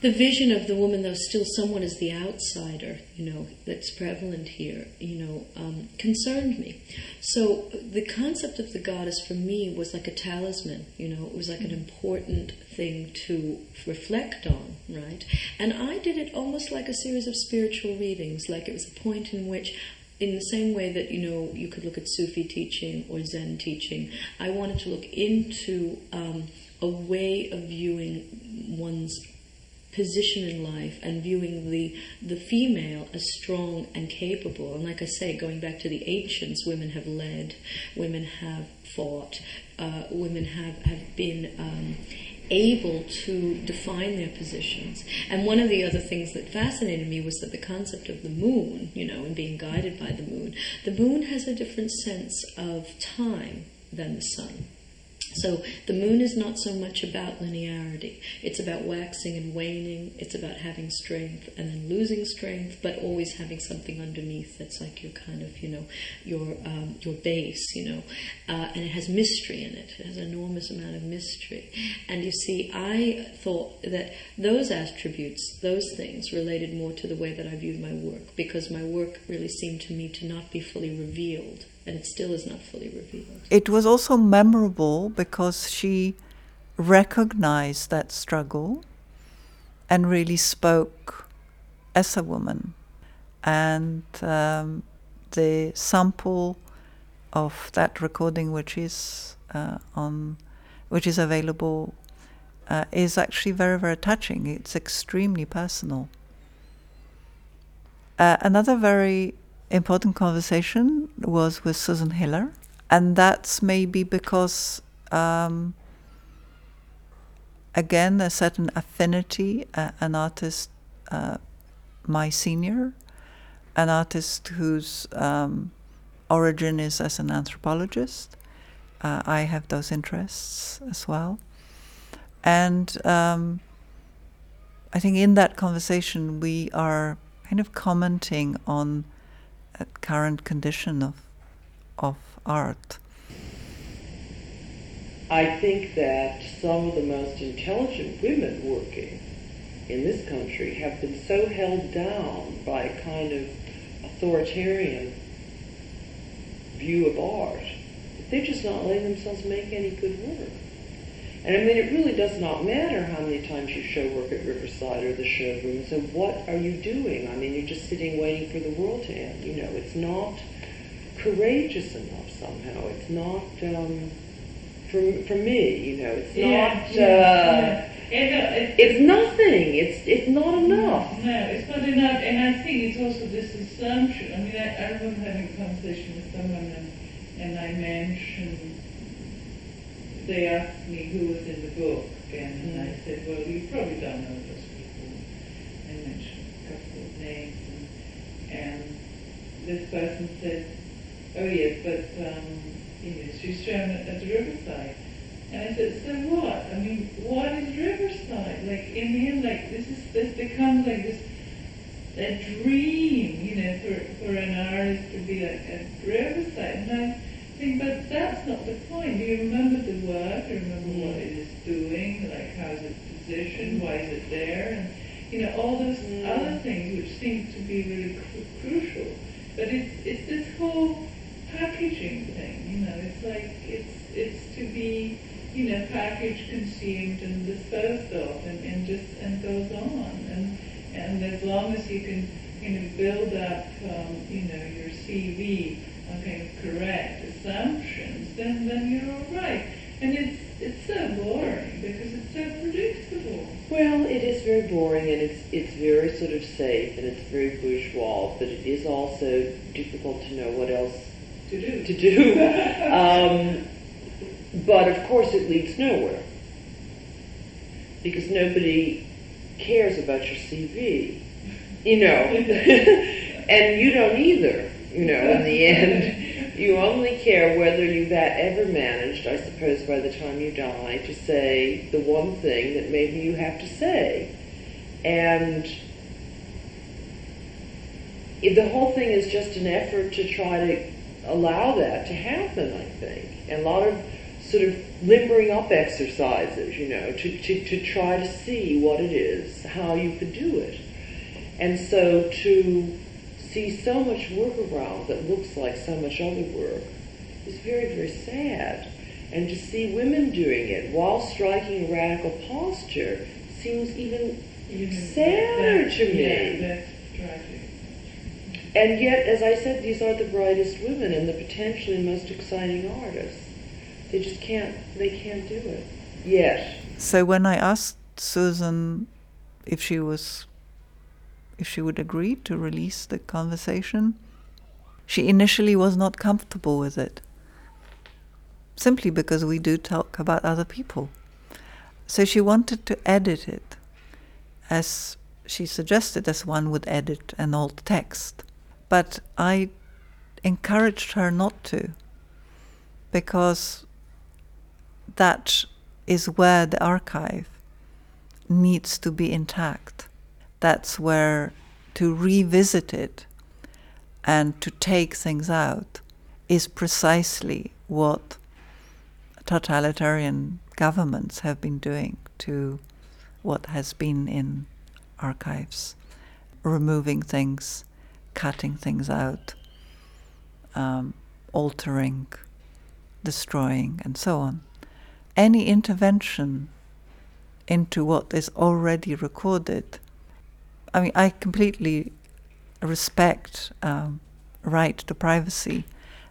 The vision of the woman, though, still someone as the outsider, you know, that's prevalent here, you know, um, concerned me. So the concept of the goddess for me was like a talisman, you know, it was like an important thing to reflect on, right? And I did it almost like a series of spiritual readings, like it was a point in which in the same way that you know you could look at Sufi teaching or Zen teaching, I wanted to look into um, a way of viewing one's position in life and viewing the the female as strong and capable. And like I say, going back to the ancients, women have led, women have fought, uh, women have have been. Um, able to define their positions. And one of the other things that fascinated me was that the concept of the moon, you know, and being guided by the moon, the moon has a different sense of time than the sun. So the moon is not so much about linearity. It's about waxing and waning. It's about having strength and then losing strength, but always having something underneath that's like your kind of, you know, your um, your base, you know. Uh, and it has mystery in it. It has an enormous amount of mystery. And you see, I thought that those attributes, those things, related more to the way that I viewed my work because my work really seemed to me to not be fully revealed and it still is not fully revealed. It was also memorable because she recognized that struggle and really spoke as a woman. And um, the sample of that recording, which is uh, on, which is available, uh, is actually very, very touching. It's extremely personal. Uh, another very important conversation was with Susan Hiller, and that's maybe because, um, again, a certain affinity, uh, an artist, uh, my senior, an artist whose um, origin is as an anthropologist. Uh, I have those interests as well. And um, I think in that conversation, we are kind of commenting on current condition of of art? I think that some of the most intelligent women working in this country have been so held down by a kind of authoritarian view of art that they're just not letting themselves make any good work. And I mean, it really does not matter how many times you show work at Riverside or the showroom. So what are you doing? I mean, you're just sitting waiting for the world to end. You know, it's not courageous enough somehow. It's not, um, for, for me, you know, it's yeah, not, yeah, uh, yeah. It's, it's nothing. It's, it's not enough. No, it's not enough. And I think it's also this assumption. I mean, I, I remember having a conversation with someone and, and I mentioned they asked me who was in the book, and mm-hmm. I said, well, you probably don't know those people. I mentioned a couple of names, and, and this person said, oh yes, but um, you know, she's shown at, at Riverside. And I said, so what? I mean, what is Riverside? Like, in the end, like, this is, this becomes like this a dream, you know, for, for an artist to be like a riverside. And I think, but that's not the point. Do you remember the work? Do you remember what it is doing? Like, how's it positioned? Why is it there? And, you know, all those Mm. other things which seem to be really cru- crucial. But it's, it's this whole packaging thing, you know, it's like, it's, it's to be, you know, packaged, consumed, and disposed of, and, and just, and goes on. And, and as long as you can, you know, build up, um, you know, your CV of correct assumptions, then, then you're all right. And it's, it's so boring because it's so predictable. Well, it is very boring and it's it's very sort of safe and it's very bourgeois, but it is also difficult to know what else To do. to do. um, but of course, it leads nowhere because nobody cares about your CV, you know, and you don't either. You know, in the end, you only care whether you've ever managed, I suppose, by the time you die, to say the one thing that maybe you have to say, and the whole thing is just an effort to try to allow that to happen, I think. And a lot of sort of limbering up exercises, you know, to, to, to try to see what it is, how you could do it. And so to see so much work around that looks like so much other work is very, very sad. And to see women doing it while striking a radical posture seems even sadder to me. Yeah, tragic. And yet, as I said, these are the brightest women and the potentially most exciting artists. They just can't, they can't do it. Yet. So when I asked Susan if she was if she would agree to release the conversation, she initially was not comfortable with it. Simply because we do talk about other people. So she wanted to edit it as she suggested as one would edit an old text. But I encouraged her not to because that is where the archive needs to be intact. That's where to revisit it and to take things out is precisely what totalitarian governments have been doing to what has been in archives, removing things, cutting things out, um, altering, destroying, and so on. Any intervention into what is already recorded. I mean, I completely respect um, right to privacy.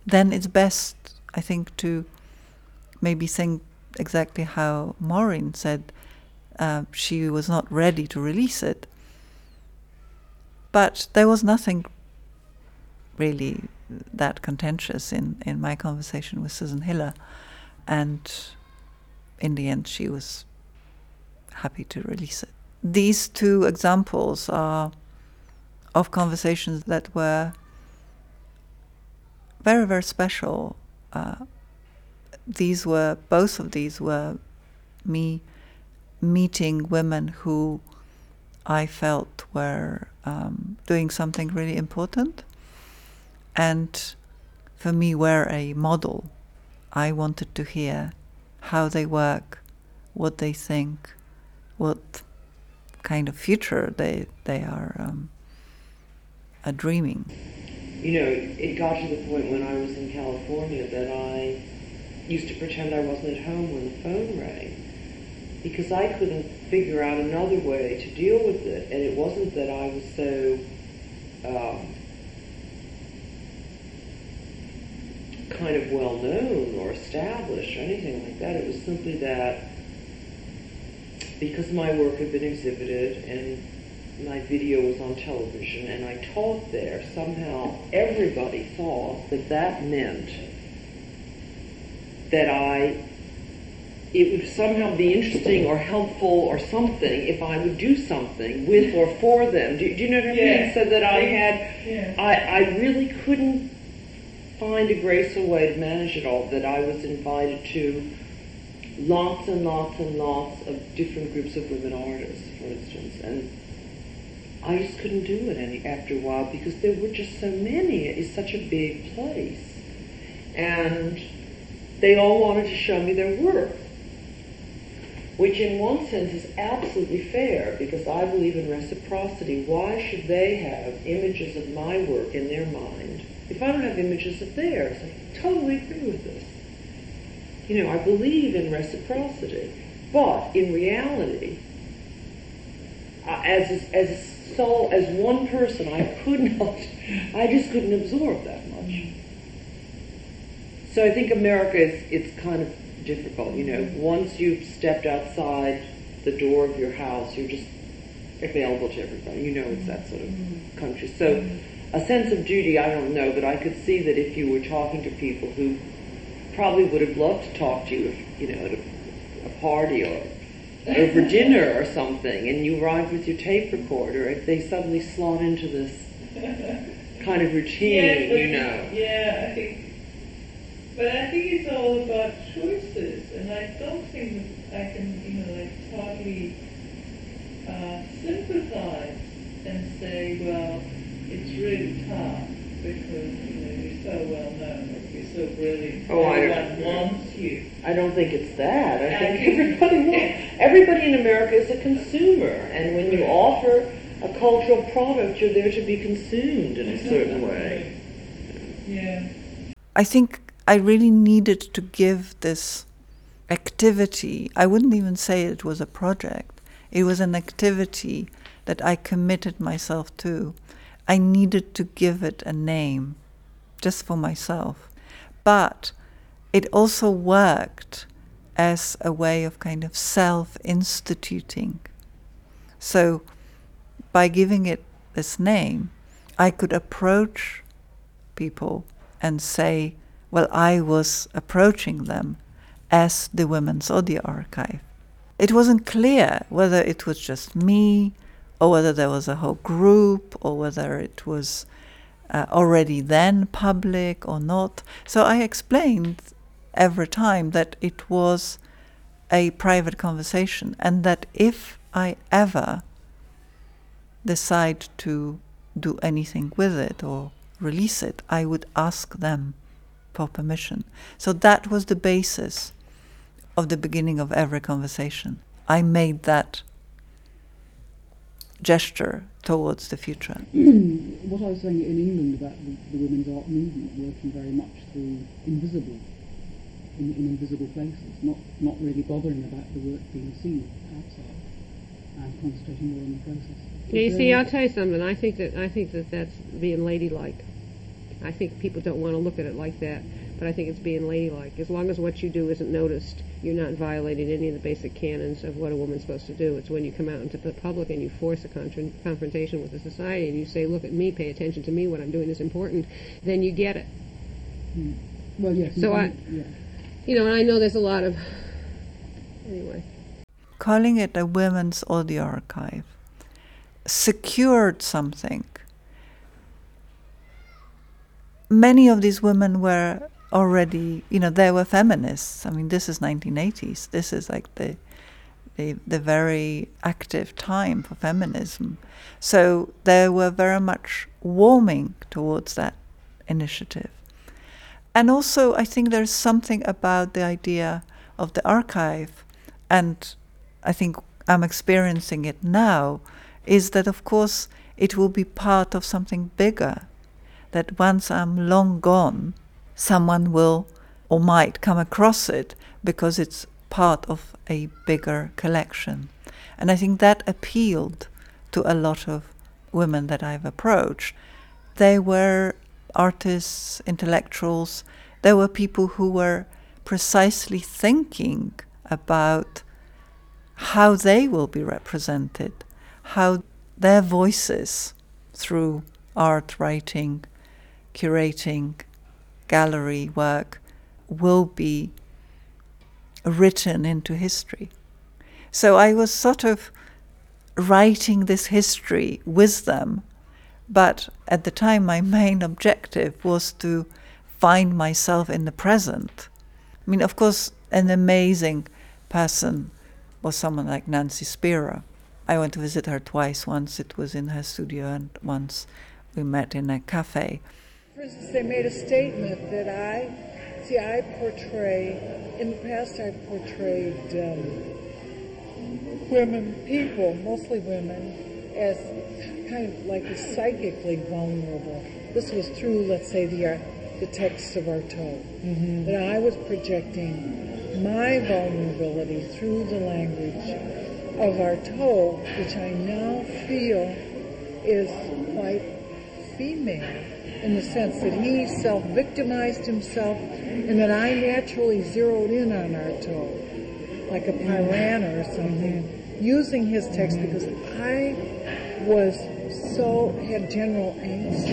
Then it's best, I think, to maybe think exactly how Maureen said uh, she was not ready to release it. But there was nothing really that contentious in, in my conversation with Susan Hiller. And in the end, she was happy to release it. These two examples are of conversations that were very, very special. Uh, these were, both of these were me meeting women who I felt were um, doing something really important and for me were a model. I wanted to hear how they work, what they think, what kind of future they they are, um, dreaming. You know, it got to the point when I was in California that I used to pretend I wasn't at home when the phone rang because I couldn't figure out another way to deal with it. And it wasn't that I was so um, kind of well known or established or anything like that. It was simply that because my work had been exhibited and my video was on television and I taught there, somehow everybody thought that that meant that I it would somehow be interesting or helpful or something if I would do something with or for them. Do, do you know what I Yeah. mean? So that I had, Yeah. I, I really couldn't find a graceful way to manage it all. That I was invited to lots and lots and lots of different groups of women artists, for instance, and I just couldn't do it any after a while because there were just so many. It's such a big place. And they all wanted to show me their work. Which in one sense is absolutely fair because I believe in reciprocity. Why should they have images of my work in their mind if I don't have images of theirs? I totally agree with this. You know, I believe in reciprocity. But in reality, uh, as a, as a soul, as one person, I could not, I just couldn't absorb that much. So I think America is it's kind of difficult. You know, once you've stepped outside the door of your house, you're just available to everybody. You know, it's that sort of country. So a sense of duty, I don't know, but I could see that if you were talking to people who probably would have loved to talk to you, if, you know, at a, a party or over dinner or something, and you arrived with your tape recorder, if they suddenly slot into this kind of routine, Yeah, you know. Yeah, I think. But I think it's all about choices, and I don't think that I can, you know, like totally uh, sympathize and say, well, it's really tough because you know you're so well known, so brilliant. Oh, I don't. wants you. I don't think it's that. I I think think- everybody wants, everybody in America is a consumer, and when you offer a cultural product, you're there to be consumed in a certain way. Yeah. I think I really needed to give this activity, I wouldn't even say it was a project, it was an activity that I committed myself to. I needed to give it a name just for myself. But it also worked as a way of kind of self instituting. So by giving it this name, I could approach people and say, well, I was approaching them as the Women's Audio Archive. It wasn't clear whether it was just me, or whether there was a whole group, or whether it was uh, already then public or not. So I explained every time that it was a private conversation, and that if I ever decide to do anything with it or release it, I would ask them for permission. So that was the basis of the beginning of every conversation. I made that gesture towards the future. what I was saying in England about the, the women's art movement working very much through invisible, in, in invisible places, not, not really bothering about the work being seen outside and concentrating more on the process. Yeah, you see, I'll tell you something. I think that I think that that's being ladylike. I think people don't want to look at it like that, but I think it's being ladylike. As long as what you do isn't noticed, you're not violating any of the basic canons of what a woman's supposed to do. It's when you come out into the public and you force a contra- confrontation with the society and you say, "Look at me, pay attention to me. What I'm doing is important." Then you get it. Hmm. Well, yes. So I- yeah. You know, and I know there's a lot of anyway. Calling it a women's audio archive secured something. Many of these women were already, you know, there were feminists. I mean, this is 1980s. This is like the the, the very active time for feminism. So they were very much warming towards that initiative. And also, I think there's something about the idea of the archive, and I think I'm experiencing it now, is that of course it will be part of something bigger. That once I'm long gone, someone will or might come across it because it's part of a bigger collection. And I think that appealed to a lot of women that I've approached. They were artists, intellectuals, there were people who were precisely thinking about how they will be represented, how their voices through art, writing, curating, gallery work will be written into history. So I was sort of writing this history with them, but at the time my main objective was to find myself in the present. I mean, of course, an amazing person was someone like Nancy Spero, I went to visit her twice. Once it was in her studio, and once we met in a cafe. For instance, they made a statement that I see. I portray in the past. I've portrayed um, women, people, mostly women, as kind of like psychically vulnerable. This was through, let's say, the uh, the text of Artaud. Mm-hmm. That I was projecting my vulnerability through the language of Artaud, which I now feel is quite female in the sense that he self-victimized himself and that I naturally zeroed in on Artaud, like a piranha or something, using his text because I was so, had general angst,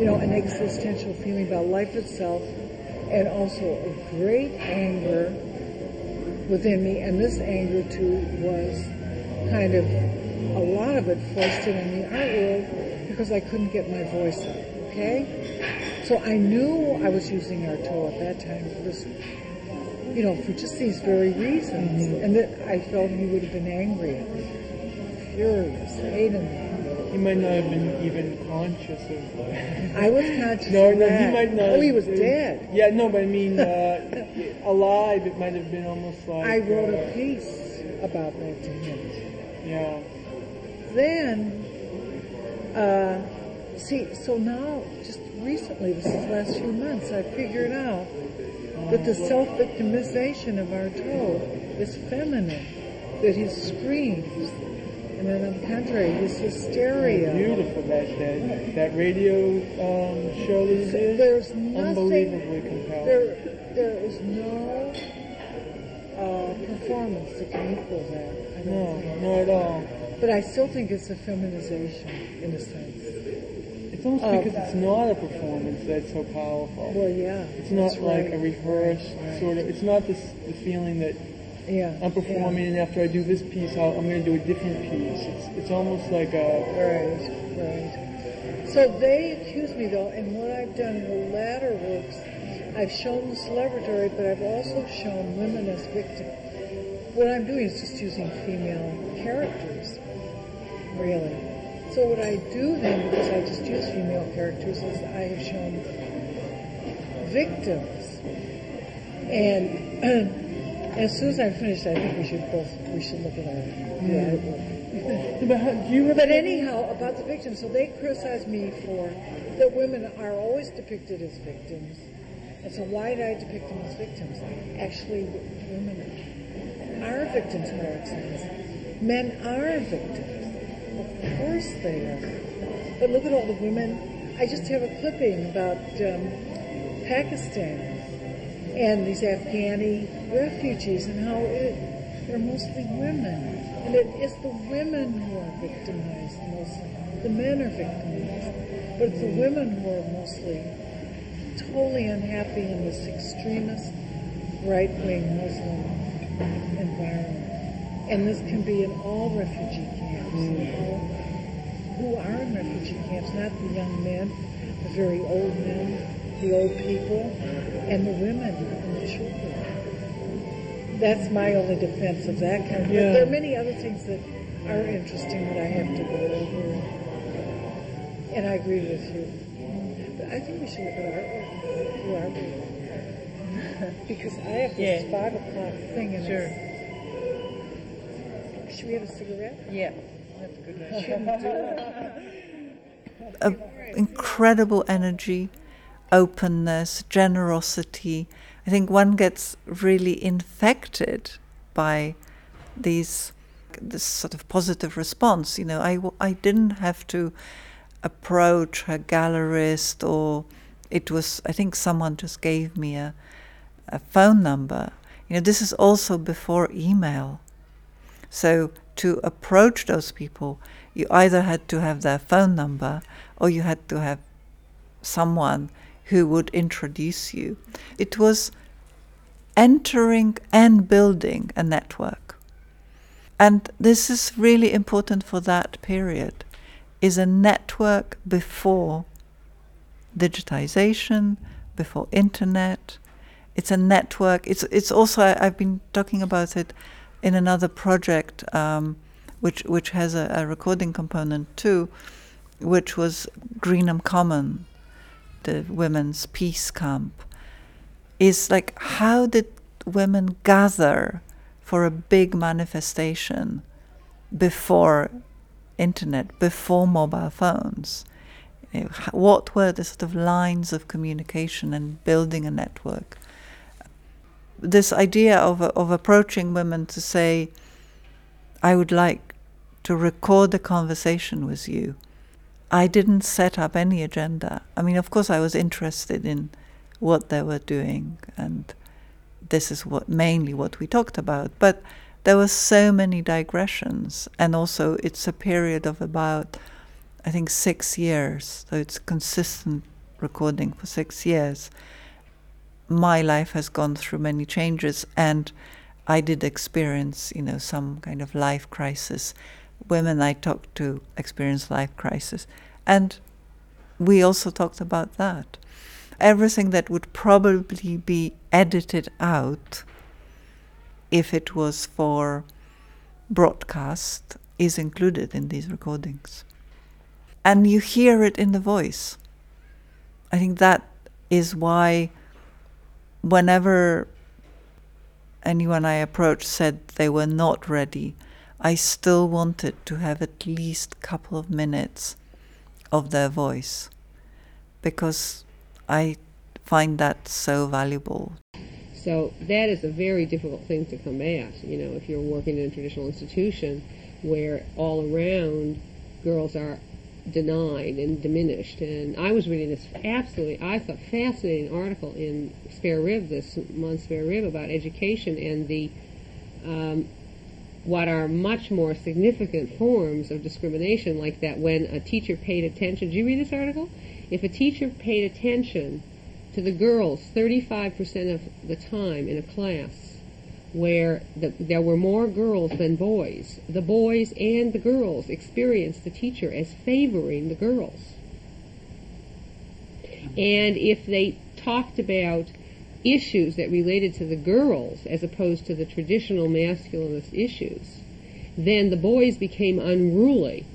you know, an existential feeling about life itself and also a great anger within me, and this anger too was kind of a lot of it foisted on the art world because I couldn't get my voice up. Okay, so I knew I was using Artaud at that time for this, you know, for just these very reasons, Mm-hmm. and that I felt he would have been angry at me, furious, hated me. He might not have been even conscious of. I was conscious No, no, he might not. Oh, he was uh, dead. Yeah, no, but I mean, uh, alive. It might have been almost like. I wrote uh, a piece about that to him. Yeah. Then, uh, see, so now, just recently, this is the last few months, I figured out that the self-victimization of Artaud is feminine, that he screams, and then on the contrary, his hysteria. Beautiful that that that radio um, show did. There's nothing. Unbelievably compelling. There, there is no uh, performance that can equal that. I don't No, think. not at all. But I still think it's a feminization, in a sense. It's Uh, because it's not a performance that's so powerful. Well, yeah, It's not like right. a rehearsed sort of. It's not this the feeling that Yeah, I'm performing, and after I do this piece, I'll, I'm going to do a different piece. It's it's almost like a. Right, right. So they accuse me though, and what I've done in the latter works, I've shown the celebratory, but I've also shown women as victims. What I'm doing is just using female characters, really. So what I do then, because I just use female characters, is I have shown victims. And as soon as I'm finished, I think we should both, we should look at our, the artwork. but how, do you have But anyhow, about the victims, so they criticize me for that women are always depicted as victims. And so why did I depict them as victims? Actually, women are victims of our. Men are victims. Of course they are. But look at all the women. I just have a clipping about um, Pakistan and these Afghani refugees and how it, they're mostly women. And it is the women who are victimized mostly. The men are victimized. But it's the women who are mostly totally unhappy in this extremist right-wing Muslim environment. And this can be in all refugee camps. Mm. all who are in refugee camps, not the young men, the very old men, the old people, and the women and the children. That's my only defense of that kind of. Yeah. But there are many other things that are interesting that I have to go over. And I agree with you. But I think we should look at artwork. Do artwork. because I have this Yeah. five o'clock thing and Sure. It's- Should we have a cigarette? Yeah, that's a good one. Shouldn't do it. a incredible energy, openness, generosity. I think one gets really infected by these this sort of positive response. You know, I w- I didn't have to approach a gallerist or it was I think someone just gave me a a phone number. You know, this is also before email. So to approach those people, you either had to have their phone number or you had to have someone who would introduce you. It was entering and building a network. And this is really important for that period is a network before digitization, before internet. It's a network. It's it's also I've been talking about it in another project um, which which has a, a recording component too, which was Greenham Common, the women's peace camp, is like how did women gather for a big manifestation before internet, before mobile phones? What were the sort of lines of communication and building a network? This idea of of approaching women to say, "I would like to record the conversation with you." I didn't set up any agenda. I mean, of course, I was interested in what they were doing, and this is what mainly what we talked about. But there were so many digressions, and also it's a period of about, I think, six years. So it's consistent recording for six years. My life has gone through many changes, and I did experience, you know, some kind of life crisis. Women I talked to experienced life crisis, and we also talked about that. Everything that would probably be edited out if it was for broadcast is included in these recordings. And you hear it in the voice. I think that is why whenever anyone I approached said they were not ready, I still wanted to have at least a couple of minutes of their voice because I find that so valuable. So that is a very difficult thing to come at, You know, if you're working in a traditional institution where all around girls are denied and diminished. And I was reading this absolutely, I thought, fascinating article in Spare Rib this month, Spare Rib, about education and the um, what are much more significant forms of discrimination, like that when a teacher paid attention. Did you read this article? If a teacher paid attention to the girls 35% of the time in a class where the, there were more girls than boys, the boys and the girls experienced the teacher as favoring the girls. And if they talked about issues that related to the girls as opposed to the traditional masculinist issues, then the boys became unruly,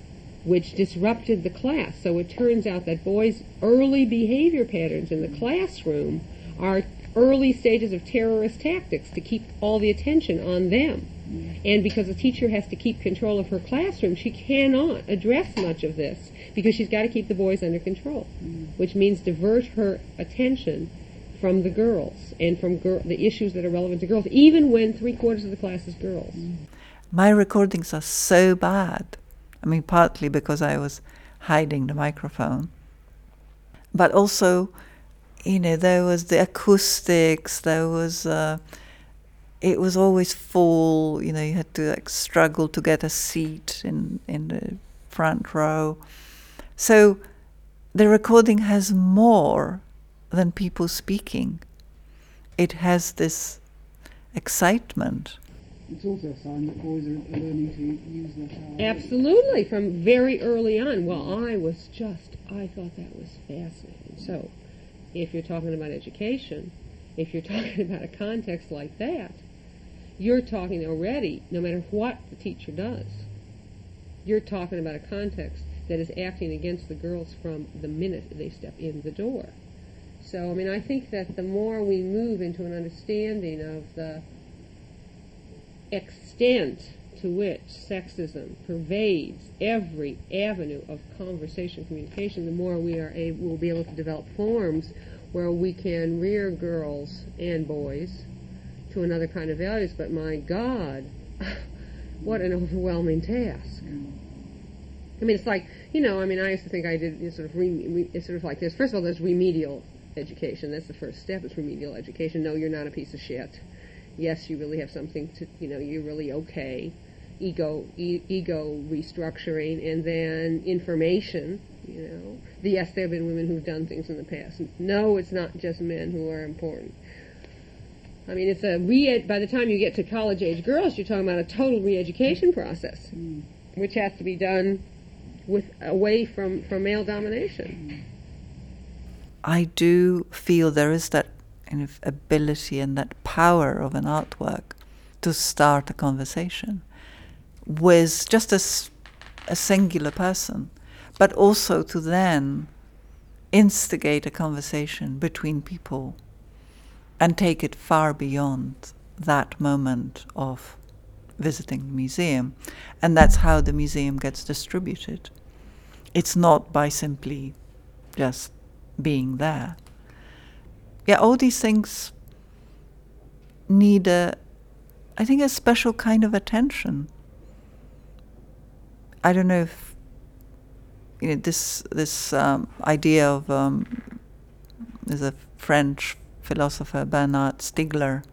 which disrupted the class. So it turns out that boys' early behavior patterns in the classroom are early stages of terrorist tactics to keep all the attention on them. Mm-hmm. And because a teacher has to keep control of her classroom, she cannot address much of this because she's got to keep the boys under control, mm-hmm. which means divert her attention from the girls and from gir- the issues that are relevant to girls, even when three quarters of the class is girls. Mm-hmm. My recordings are so bad. I mean, partly because I was hiding the microphone, but also, you know, there was the acoustics, there was. Uh, it was always full. You know, you had to like struggle to get a seat in in the front row. So, the recording has more than people speaking. It has this excitement. It's also a sign that boys are learning to use their power. Absolutely, from very early on. Well, I was just, I thought that was fascinating. So, if you're talking about education, if you're talking about a context like that, you're talking already, no matter what the teacher does, you're talking about a context that is acting against the girls from the minute they step in the door. So, I mean, I think that the more we move into an understanding of the extent to which sexism pervades every avenue of conversation communication, the more we are able, we'll be able to develop forms where we can rear girls and boys to another kind of values. But my God, what an overwhelming task. Mm-hmm. I mean, it's like you know. I mean, I used to think I did you know, sort of re, re, it's sort of like this. First of all, there's remedial education. That's the first step. Is remedial education. No, you're not a piece of shit. Yes, you really have something to. You know, you're really okay. Ego, e- ego restructuring, and then information. You know, the, yes, there have been women who've done things in the past. No, it's not just men who are important. I mean, it's a re. By the time you get to college age girls, you're talking about a total re-education process, mm. which has to be done with away from from male domination. I do feel there is that kind of ability and that power of an artwork to start a conversation. With just as a singular person, but also to then instigate a conversation between people and take it far beyond that moment of visiting the museum. And that's how the museum gets distributed. It's not by simply just being there. Yeah, all these things need a, I think, a special kind of attention. I don't know if you know this this um, idea of um, there's a French philosopher Bernard Stiegler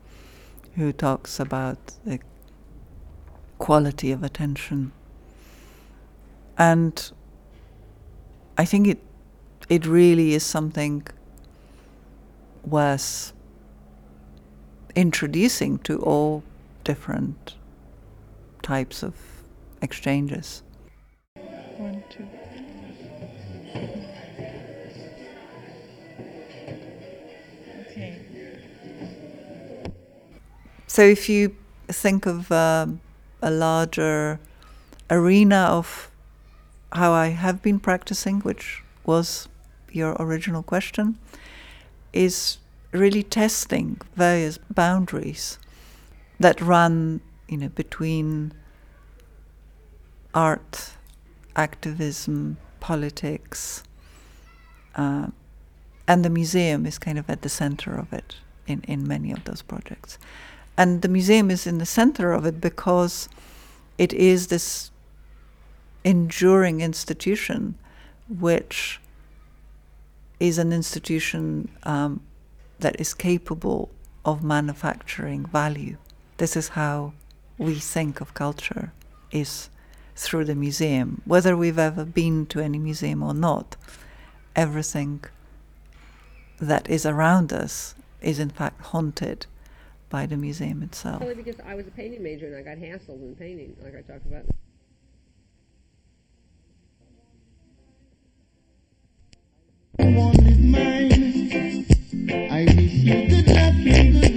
who talks about the quality of attention, and I think it it really is something worth introducing to all different types of exchanges. One, two. Okay. So if you think of um, a larger arena of how I have been practicing, which was your original question, is really testing various boundaries that run, you know, between art, activism, politics, uh, and the museum is kind of at the center of it in, in many of those projects. And the museum is in the center of it because it is this enduring institution which is an institution um, that is capable of manufacturing value. This is how we think of culture is through the museum. Whether we've ever been to any museum or not, everything that is around us is in fact haunted by the museum itself. Only because I was a painting major and I got hassled in painting, like I talked about. one is mine. I wish you good luck and